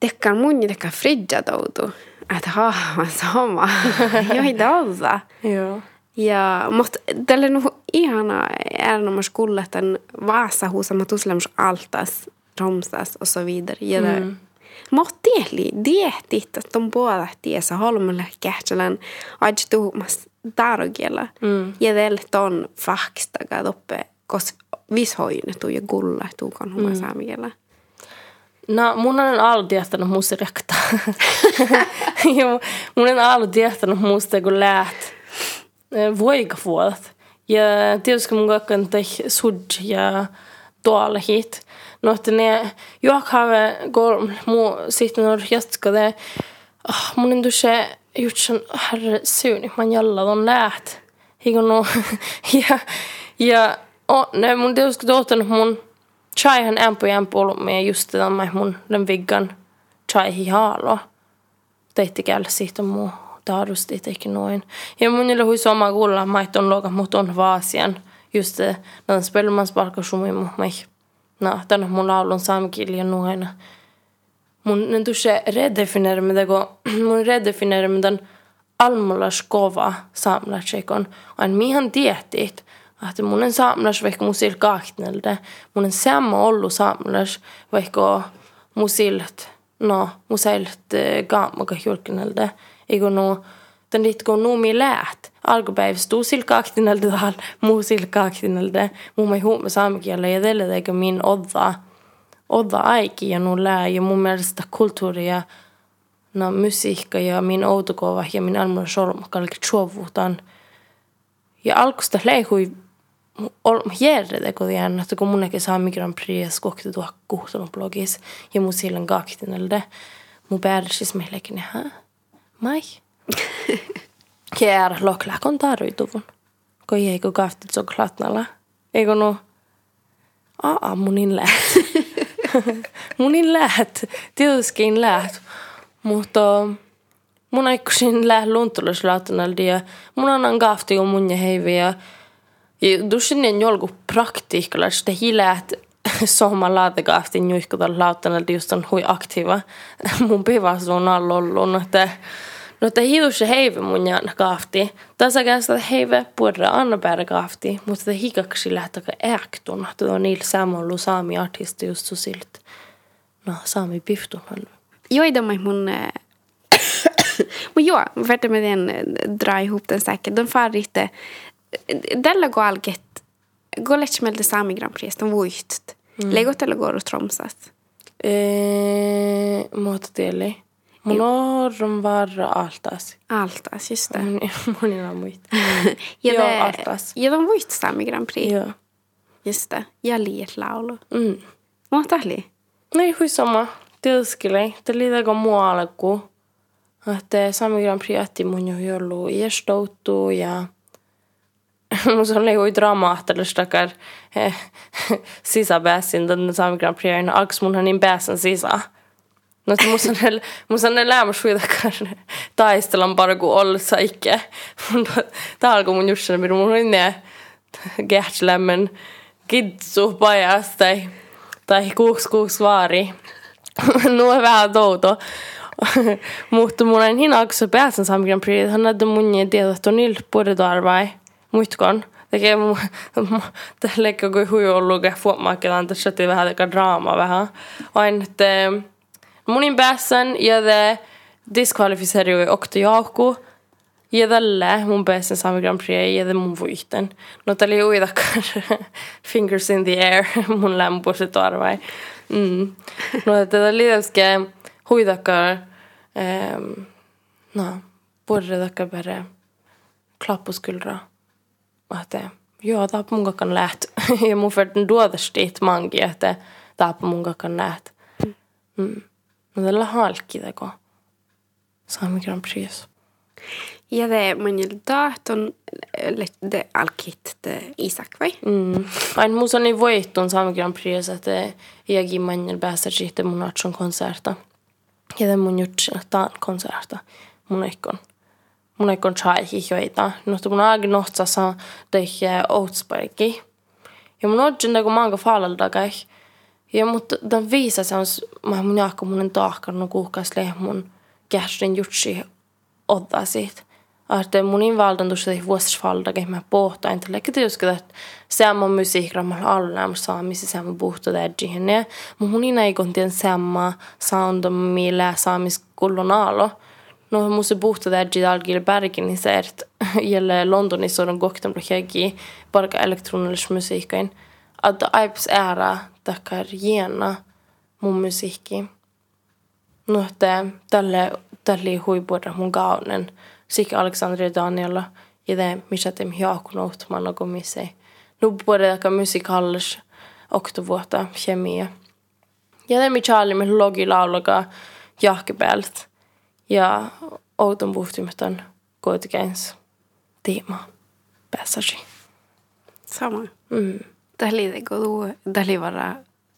tekkaan mun ja tekkaan fridja toutu. Että haa, sama. Joi tausa. Joo. Ja, mutta tällä nu ihana erinomaisesti kulletan Vasahusa tuslemus altas, romsas och så vidare. Ja mm. Mutta tieli, dietit, että on puolella tiessä holmulle kähtsälän ajatumas targiella. Mm. Ja tällä ton fakstaga toppe, kos vishoinetu ja gulla tuukon humma saamiella. No, mun on ollut tietänyt musta rekta. mun on ollut tietänyt musta, kun läht eh, voikavuodet. Ja tietysti mun kakkan teh sud ja tuolla hit. No, että ne juokhave kolm muu sitten on jatkade. Oh, ah, mun on tuossa jutsan herre syyni, man jalla on läht. Hiiko no, ja, ja oh, ne mun tietysti tuottanut mun chaihan ollut meidän just tämä mun den viggan chai haalo. Teitti käydä siitä muu taadusti teki noin. Ja mun niillä hui sama kuulla, että on luokat mut on vaasian. Just det, när spelmans palkka sumi mu mai. No, tänne mun laulun saamikilja noina. Mun ne tuossa redefineeri mitä kun mun redefineeri mitä almulas kova saamlaitsekon. Ain mihan tiettit, että mun en saamlas vaikka musil kahtnelde. Mun en samma ollu saamlas vaikka musilt, no, musilt gaamaga julkinelde. Eikö no, den dit kun numi läht. Alkupäivässä tuu silkaaktinelta tahal, muu silkaaktinelta. Muu mai huume saamikielä ja tälle eikö min odda, odda aiki ja nu lää. Ja mun mielestä kulttuuri ja no, musiikka ja min outukova ja min almulla solma kalki tjovuutan. Ja alkusta leihui teko jään, että kun mun eikä saa Grand Prix skokti tuo kuhtunut blogis ja mun sillan kaaktinelta. Mun päädäsis meillekin, hä? Mai. Kär loklakon tarvituvun. Ko ei kun kahtit so klatnalla. Eikö no? Aa, munin läht. munin läht. Tietystikin läht. Mutta mun aikuisin läht luntulaslautanaldi ja mun annan kahti kun mun ja heivi ja ja dusin en jolku praktiikalla, että hi läht sohma laatekahti nyihkotan lautanaldi just on hui aktiiva. mun pivas on alla ollut, että No, että hiusse heive mun jaan kahti. Tässä kästä heive puhuta anna päädä kahti, mutta että hikaksi lähtäkö äktun. Tuo on niillä samalla saami artisti just silt. No, saami piftun on. Joida mai mun... eh, Men joo, värde med den dra ihop den säcken. De far inte... Tällä kun alket Golech meiltä Sami Grand Prix, on vuiht. Mm. Legot eller går och tromsat? Eh, muototieli. Mun on varra altas. Altas, just det. Mun, mun on muit. Ja, altas. ja de vuiht Sami Grand Prix. Joo. Just det. Ja liet laulu. Mm. Mutta oli. No ei hui sama. Tietysti. Tämä oli aika mua alku. Että Sami Grand Prix jätti mun jo jollu iestoutuu ja mun oli hui dramaattista takar eh, sisäbäsin den Sami Grand Prix. Alks mun niin bäsen sisä. No että musta ne, musta ne lämmäs hui takar taistellaan bara kun olla saikke. Tää alkoi mun just sen, mun oli ne gärtslämmen kidsu pajas tai, tai kuuks kuuks vaari. nu on vähän touto. Mutta mun en hinä akso pääsen Sami Grand Prix. Han hade mun tiedä, että on ilppuudet arvai. Muitkon? Tekee mun, leikkaa kuin hui ollut, että fuomaakkelaan tässä vähän teka draama vähän. Aina, että munin pääsen ja det diskvalificerade ju också jauhku. Ja tällä mun pääsen Sami Grand Prix ja det mun voiten. No tällä oli uidakar fingers in the air mun lämpöiset arvai. Mm. No tätä liitäske huidakar um, no, purredakar bara klapp på skuldra. Että joo, tää mun kakan läht. ja mun färden duodastit mangi, että tää mun kakan läht. Mm. No tällä halki teko. Sami Grand Prix. Ja det mun dahton det alkit det Isak vai? Mm. Aina musta niin voittun Sami Grand Prix, että jägi manjel päästä sitten mun atson konserta. Ja den mun jutsi taan konserta. Mun eikon. Mun eikon chai joita. Mutta mun aagi nohtsassa teihin Outsbergi. Ja mun odjin teko maanga faalalta kai. Ja mutta den visar sig mä mun jaakko mun taakka no kuukas lehmun kärstin jutsi odda siitä. Että mun invaldantus ei vuosifalda, että mä pohtaan, että lekki tietysti, että sama musiikramalla alla saamisi sama puhto tädjihin. Ja mun ei kontien sama sound millä saamis kullon alo. No mun se puhto tädji algil bergin niin se, että jälle Londonissa on kokten projekki parka elektronisks musiikkain. Että aips ära takar gena mun musiikki. No, että tälle, tälle huipuudra mun kaunen. Sik Alexandri ja Daniela ja det missä te hiakun outman och komisse. Nu borde det musikallis oktovuota kemia. Ja det mi Charlie med logi laulaga jahkebelt. Ja outon puhtimetan koitikens teema passage. Sama. Mm. Det lider god det lider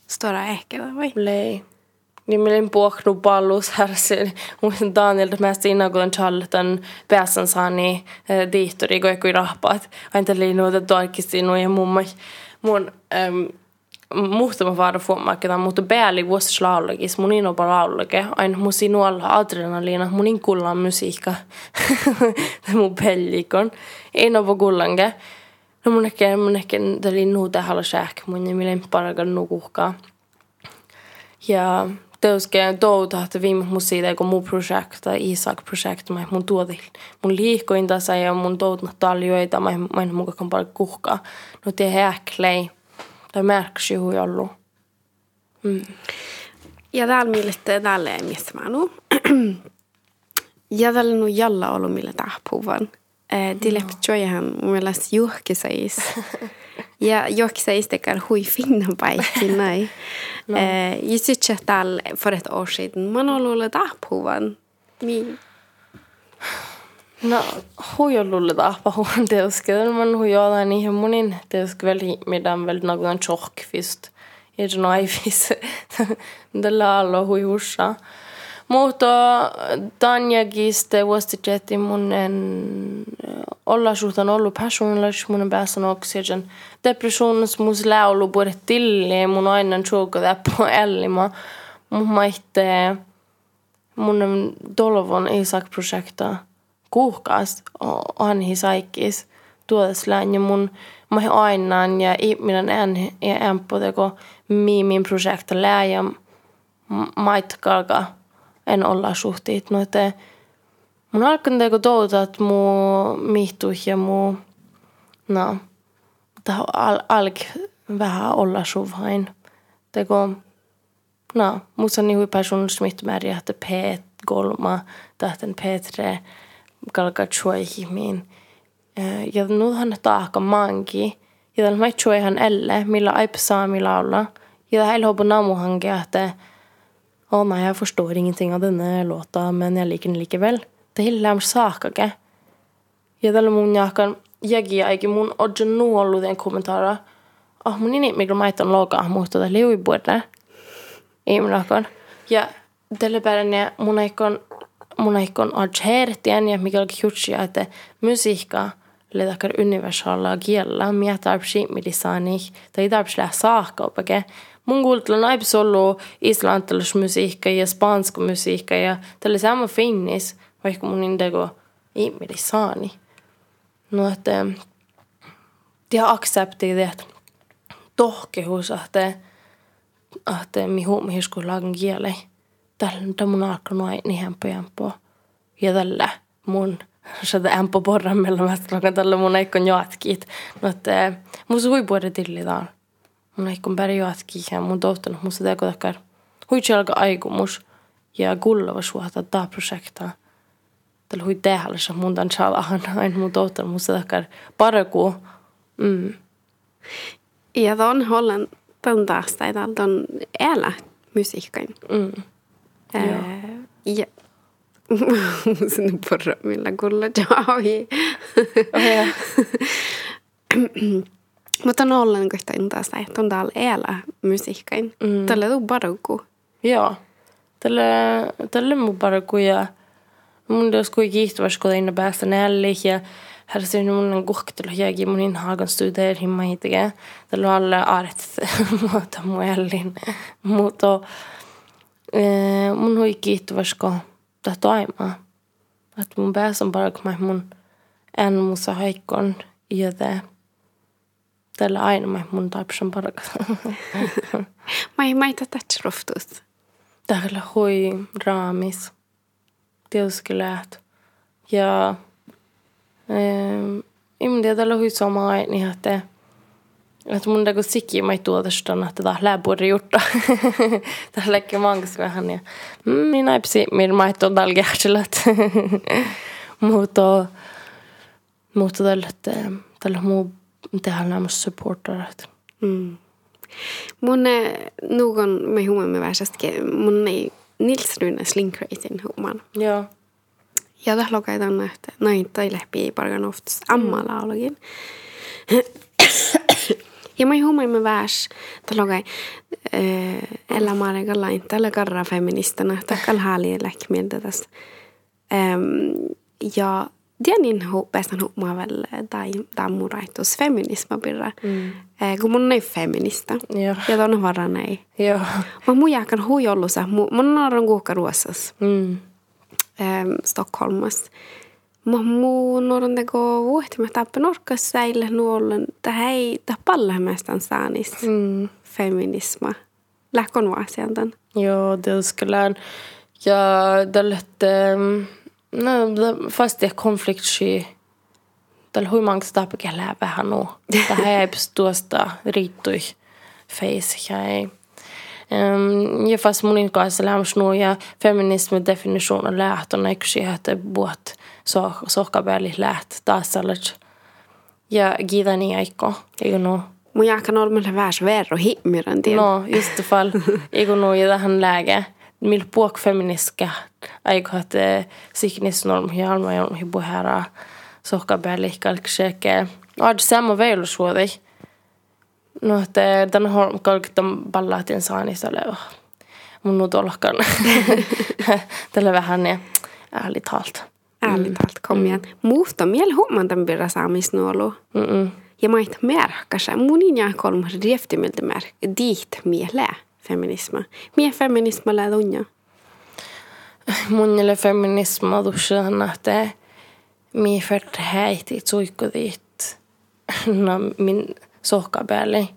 stora äckel vai? Lei. Niin meillä puhknu pallus här se mun Daniel mest innan kun Charlotten pääsen saani diittori kun ei rahpaat. Aina oli noita toikkisti no ja mun ähm, muhtama vaara fuomakketaan, mutta pääli vuosi laulagis, mun ino laulage, aina mun sinualla adrenaliina, mun in kullan musiikka, mun pellikon, ei ole kullange. No mun ehkä, mun ehkä, täli nuuta haluaa sähkö, mun ei mille parakan nukuhkaa. Ja teusken touta, että viime mun siitä, kun mun projekta, Isak-projekt, mä mun tuotin, mun liikkoin tässä ja mun toutna taljoita, mä en mun kakan paljon kuhkaa. No te häklei, tai märks ju jollu. Mm. Ja täällä mielestä täällä ei missä mä nu. ja täällä nu jalla ollut millä tahpuvan. Det läppte jag han mielestä juhkisais. Ja juhkisais tekar hui finna paikin näin. No. Eh, jag tycker att all för ett år sedan man har lullut tahpuvan. Mi No, huijollulle tahpa huon teuskedel, man niihin munin teuskevel meidän väl någon tjockfist. Ja det naivvis. Det lalla hui hussa. Mutta Tanjagiste vuostijetti mun en olla suhtan ollut passionless mun päässä oxygen. Depressionis mus laulu puhuta tilli mun aina tjuuko täppä ellima. Mun maitte mun dolvon Isak-projekta kuuhkaas Anhi saikis tuodas ja mun mä he ainaan ja ihminen en ja en poteko miimin projekta lää ja maitkalka en olla suhtiit no te mun alkan teko että muu mihtuh ja muu no ta al, alk vähän olla suvain. Teko no mutta niin huipää sun smittmärjä että p kolma tähten p galga chuaihi min eh, ja nuhan taaka manki ja dal mai chuaihan elle milla aip saami laula ja det hela hobo namu hange att eh, Åh oh, nei, jeg forstår ingenting av den här låten, men jag liker den likevel. Det hele er sakaga. Ja dal mun jakan jagi aiki mun odjo nuolu den kommentara. Ah, mun ini mikro maitan loga mutta da liui Jag Ei mun akon. Ja, bara päivänä mun aikon monikon artsertien ja mikä olikin jutsi, että musiikka le dakar universala giella mi at arpsi midisani tai darps la saakka opake. Mun kuultla naib solo islantilis musiikka ja spansk musiikka ja tälle sama finnis vaikka mun indego ihmidisani no että ja accepti det tohkehus att att mi hu mi skullan gielei Tällä mun alkaa noin niin hempo jämpo. Ja tällä mun så det är på borra mellan mästarlagen tällä mun aikon jatkit. No, että mun sui puhuta tillidaan. Mun aikon päri jatkii ja mun tohtanut mun sitä kotakar. Hui alkaa aikomus ja kullava suhta tämä projekta. Tällä hui tehdä, se mun tämän chalahan aina mun tohtanut mun sitä paraku. Mm. Ja ton hollan ton taas tai ton elä musiikkain. Mm. Äh, ja. Sen porra millä kulla jaahi. Oh, ja. Mutta on ollen kohta taas tai ton täällä elä musiikkain. Mm. Tällä tuu paraku. Joo. Tällä, tällä mun paraku ja mun jos kui kiihtyväs kun tein päästä nälli ja här ser nu mun kuhtelu jägi mun in hagan studeer himma hitige. Tällä on alle aaret muuta mun ellin. Mutta eh, mun hui kiihtyväs kun tahto aimaa. Että mun päässä on paraku mä mun en musa haikkon ja te tällä aina mä mun taipsan paraku. Mä ei maita tätsroftus. Täällä hui raamis. Tiuskeläät. Ja ähm, imdia täällä hui sama niin että että mun teko sikki mä tuotestan, että tää läpuri jutta. Tää läkki mankas vähän ja mm, naipsi mir mä tuon täällä kähsilät. Mutta mutta tällä tällä muu tehdään nämä supporterit. Mm. Mun nuugon me huomamme väsästäkin, mun ei Nils Rune Slinkreitin huomaan. Joo. Ja tähän lokaitan, että näin tai läpi pargan oftas amma laulagin. Ja mä huomaamme väs, että lokai ella maarega lain, tällä karra feministana, takkal haali läkmieltä tästä. Ja Tiedän päästän huomaa väl tai tammuraitus feminisma pirra. Mm. kun mun ei feminista. Joo. Ja ton varan ei. Joo. Mä mun jääkän huijollusa. Mun on kuukka ruossas. Mm. Ähm, Stockholmas. Mä mun on teko vuohti mä tappen orkas säille nuollen. Tähän ei tapalla mästän saanis. Mm. Feminisma. Lähkon vaasiantan. Joo, det skulle Ja, tällä että No, fast är konfliktsky. Tällä huimanko sitä pikellä vähän nu. Tähän ei tuosta riittui face. Ja, um, ja fast munin kanssa lämmäs nu ja feminismin definition on läht on eikö siihen, että buot so, sohkapäälli läht taas sellaiset. Ja kiitä niin aiko, eikö nu? Mun jääkän olla meillä vähän verro himmiran tiedä. No, just det fall. Eikö nu ja tähän läge. Mil puok feministka aiko että siknisnorm hialma ja hibu herra sohkapäälli kalkseke. Oad samma veilusuodi. No, että tämän har kalkitan pallaatin saanissa ole. Mun nyt olkan. Tällä vähän ja ärligt talat. Ärligt talat, kom igen. Muhto miel huomaan tämän pirra saamisnuolu. Mm-mm. Ja mä et märkäsä. Munin ja kolmas rieftimiltä märk. Diit miele feminisma. Mie feminisma lää tunja. Mun jälle feminisma tuossa että mi färt häiti suikkudiit. No min sohkapäälli.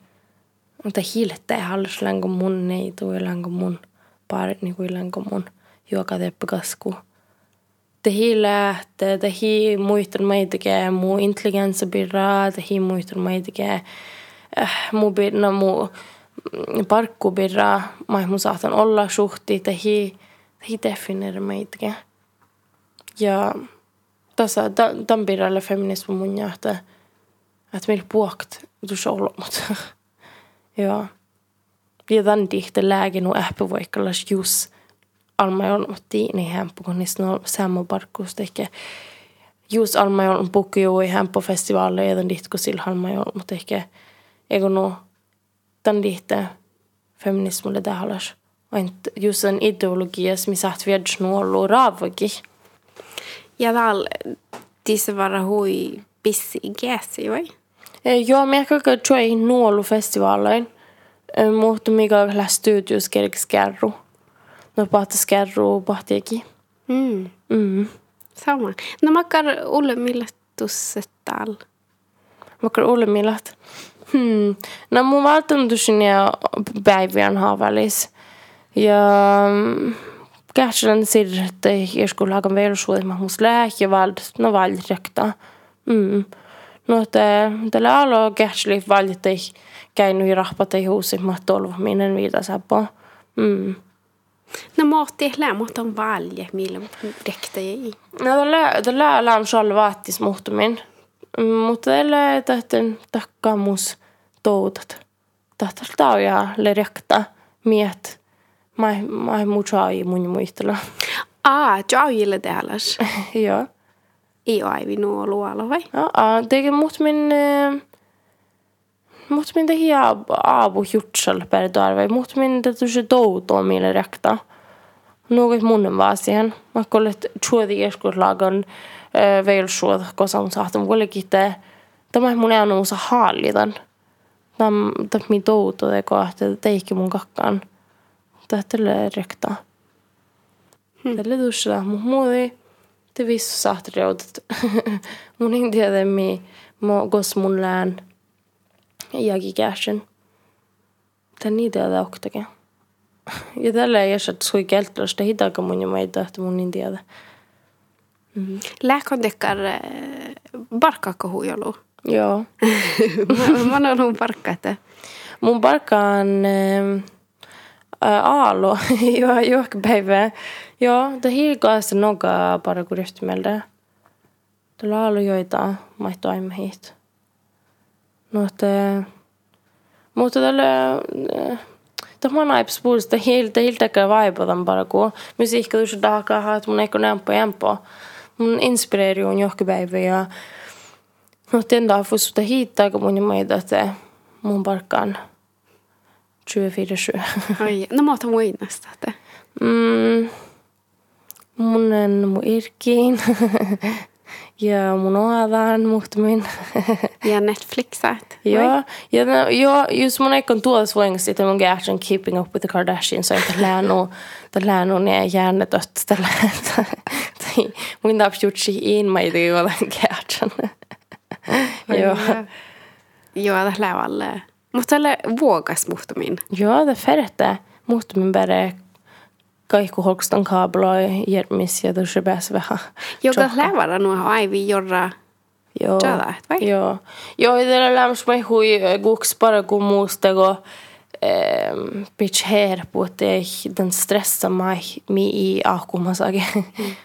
Mutta hiiltä halus länko mun ei tui länko mun parit niin kuin länko mun juoka teppikasku. Muistan meitäkin, mu intelligenssi birraa, te hi muistan meitäkin, äh, mu birna mu parkku birraa, mä mun saatan olla suhti, te hi, te hi defineer meitäkin. Ja tässä tämän birralle feminismi mun jähtä, että meillä puokt, se olla, mutta ja. Ja tämän tihte lääkin on äppä vaikkallas just alma on tiini hempo, kun niistä on samma parkkuus ehkä just alma on pukki jo i hempo festivaaleja ja tihte kun sillä alma on, mutta ehkä eikö no tämän tihte feminismulle tähäläs. Ain't just en ideologia, missä saat viedä nuollu raavakin. Ja täällä tisse vara hui pissi gäsi, vai? Joo, mä ehkä tjoi nuollu festivaalein, mutta mikä läs studios kerkis kerru. No pahti skerru pahtiakin. Mm. Mm. Sama. No makkar Ulle millettusset täällä? Makkar Ulle millet. Hmm. No mun välttämättösin ja päivien haavälis. Ja skulle ha en välsuud, mä mus lähjä vald, no valdrekta. Mm. No, että tällä alo kähtsli valita käynyt i rahpata i huset, mä minen viitasappo. Mm. No lämmöt on valje, millä rektä ei. No tällä tällä läm själv vaattis muhtumin. Mutta tällä tahten takkamus toutat. Tahtal tauja le rekta miet. Mai mai mucha i mun muistella. Ah, jaujille täälläs. Joo. Ei aivi nuo luola, vai? Ja, det mot min mot min det här abo jutsel per min det du se douto mille rekta. Något munnen var siihen. Mä kollet chuodi joskus lagan veilsuod, koska on saattu kuitenkin Tämä mun ei ole se hallitan. Tämä on mi douto det että teikki mun kakkaan. Tätä rekta. Tällä tuossa mun muudi. Det visste saat reudet. mun ei tiedä mi gos mun lään. Jagi käsin. Tän niitä tiedä oktakin. Ja tällä ei ole sui keltlasta hitaka mun ja meitä, että mun ei tiedä. Mm. Lääkon tekkar huijolu. Joo. Mä oon ollut barkka, että... Mun barkka on äh, aalo. Joo, juokpäivä. Joo, det hilkaasti noga bara kuin ryhtymeltä. Tällä aalo joita maitto aimme hit. No, että... Mutta tällä... Tämä on aips puolesta hiltä hiltäkään vaipadan bara kun musiikka tuossa dakaa, että mun eikö nämpö jämpö. Mun inspireeri on johkipäivä ja... No, den dag får suta hit aika mun maita, että mun parkkaan 24-7. Oi, no mä otan muinasta, että... Mm, mun on mun irkiin ja mun oadan muhtumin. Ja Netflixat. ja, ja, no, ja, just mun eikon tuodas voingasti, että mun gärtsen Keeping Up with the Kardashians, så että läännu, että läännu ne hjärnedött, tällä, mun taps jutsi in mä itse olen gärtsen. Joo. Joo, det lävälle. Mutta tälle vuokas muhtumin. Joo, det färre muhtumin bara kaikku holkstan kabloi järmis ja tuossa päässä vähän. Joka lävällä nuo aivi jorra Joo. Joo. Joo, tällä lämmäs mä hui guks bara kun muusta kun ähm, pitch här på att den stressar mig mi i ahkumasage.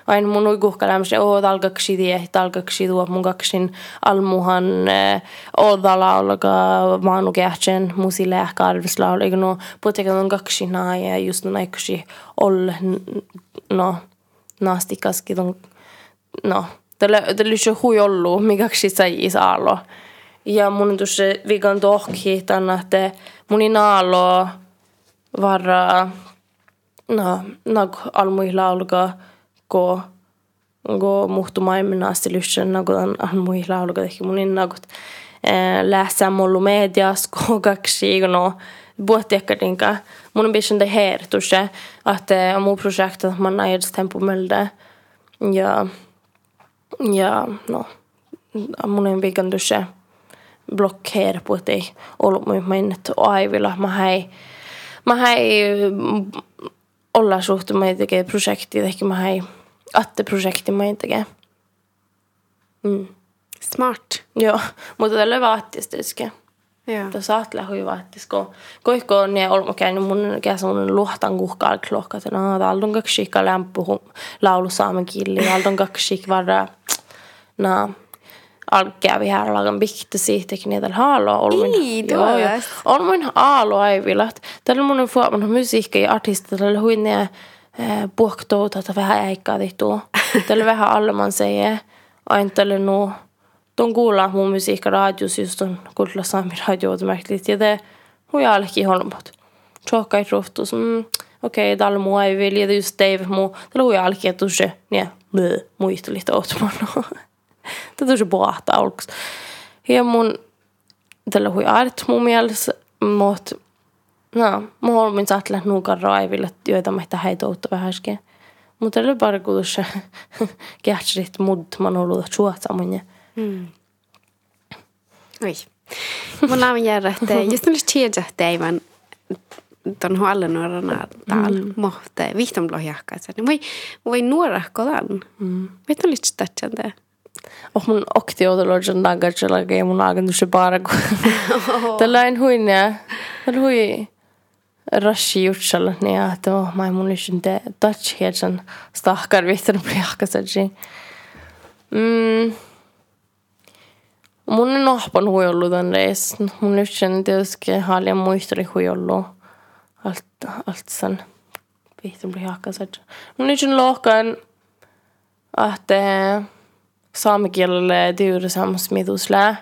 Aina mun ui kuhka lämmäs, oo talgaksi tie, talgaksi tuo mun kaksin almuhan odala olga maanu kähtsän musi lähkä arvislaul, eikö no puhutekaan on kaksi naa ja just no näikösi ol no naastikaskin on no Tällä tällä se hui ollut, mikä sai isaalo. Ja mun tuossa viikon tohki tänä, että mun inaalo varra no, nag almuilla alga go go muhtu nagu on almuilla alga ehkä mun inagut läsää mullu medias go kaksi no buottiekkarinka mun on bischen det här tuossa että mun projektet man näids tempomelde ja ja no mun on viikon tuossa ei ollut mun mainittu aivilla. Mä hei, mä hei olla suhtu mä tekee projekti, ehkä mä hei atteprojekti mainitake. Mm. Smart. Joo, mutta tällä vaattistiske. Joo. Tuossa ajattelen hui vaattisko. Koikko on niin olma käynyt mun käs mun luhtan kuhkaal klokka. No, täällä on kaksi lämpö laulu saamen kieli. Täällä on kaksi varra. No, alkea här lagan bikte siitäkin niitä haaloa. Ii, tuollaista. On mun haalo aivilat. Tällä mun fuoman musiikka ja artisti tällä hui ne puhktouta, että vähän äikkaa tehtua. Tällä vähän alle man säger. Aina tällä nu. De kuulla mun musiikka radios just on kuulla saami radio märkligt. Ja det hui alki holmot. Tjokka i roftus. Mm, okei, okay, tällä mua ei vilja just Dave mu. Tällä hui alki, että se, niin, muista lite Det tosi bohta alkus. Ja mun tällä hui art mun mielestä, mutta no, mä olin saatella nuukan raiville, joita mä heitä uutta vähäskin. Mutta tällä se kähtsit mud, man on ollut suotsa mun. Mm. Oi. Mun on järjä, että just nyt tiedä, että ei vaan ton huolle nuorana täällä, mm. mutta vihtom lohjakka. Voi, voi nuora kodan. Mm. Du lite stätsände? Och mun okti odologin nagatsella ja mun agentus bara kun. Tällä en huinne. Tällä hui rashi jutsalla niin että oh, mä mun lysin te touch hetsen stahkar vihtan pliakkasaji. Mm. Mun on nohpan hui ollut tän reis. Mun lysin tietysti halja muistari hui ollut. Allt, allt sen vihtan pliakkasaji. Mun lysin lohkan että saamekielelle tiurisamismitusle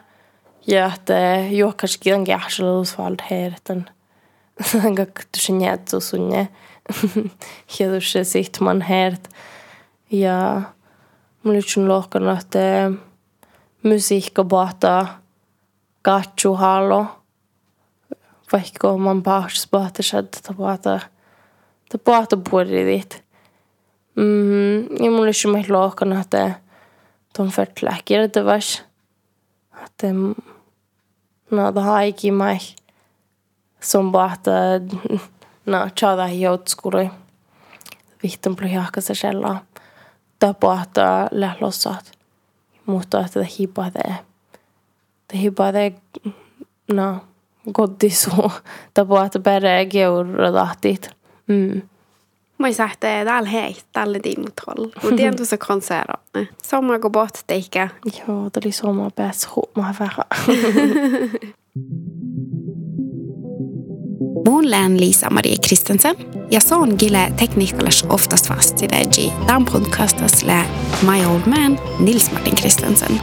ja että juokkaski on kähselusvald heirten gak tusen jätsu sunne. Tusen sihtman hert ja mun lytsun lohkan että musiikka bahta katsu hallo vaikka man pahs bahta shad ta bahta ta bahta puoridit mm ja mun lytsun meh lohkan että de förtläcker det vars att det no det har ikke meg som bare at no tjada i joutskuri vihten blir jaka sig själva det på att lählossat mutta että det hipa det det hipa det no goddisu det på att bara geura dahtit mm Mä sa, että täällä hei, tälle tiimutolla. Mutta en tuossa konsero. Somma går bort teikä. Joo, tuli somma pääs huomaa vähän. Mun lään Liisa-Marie Kristensen ja son gille tekniikalas oftast fast i det Dan podcastas lä My Old Man Nils Martin Kristensen.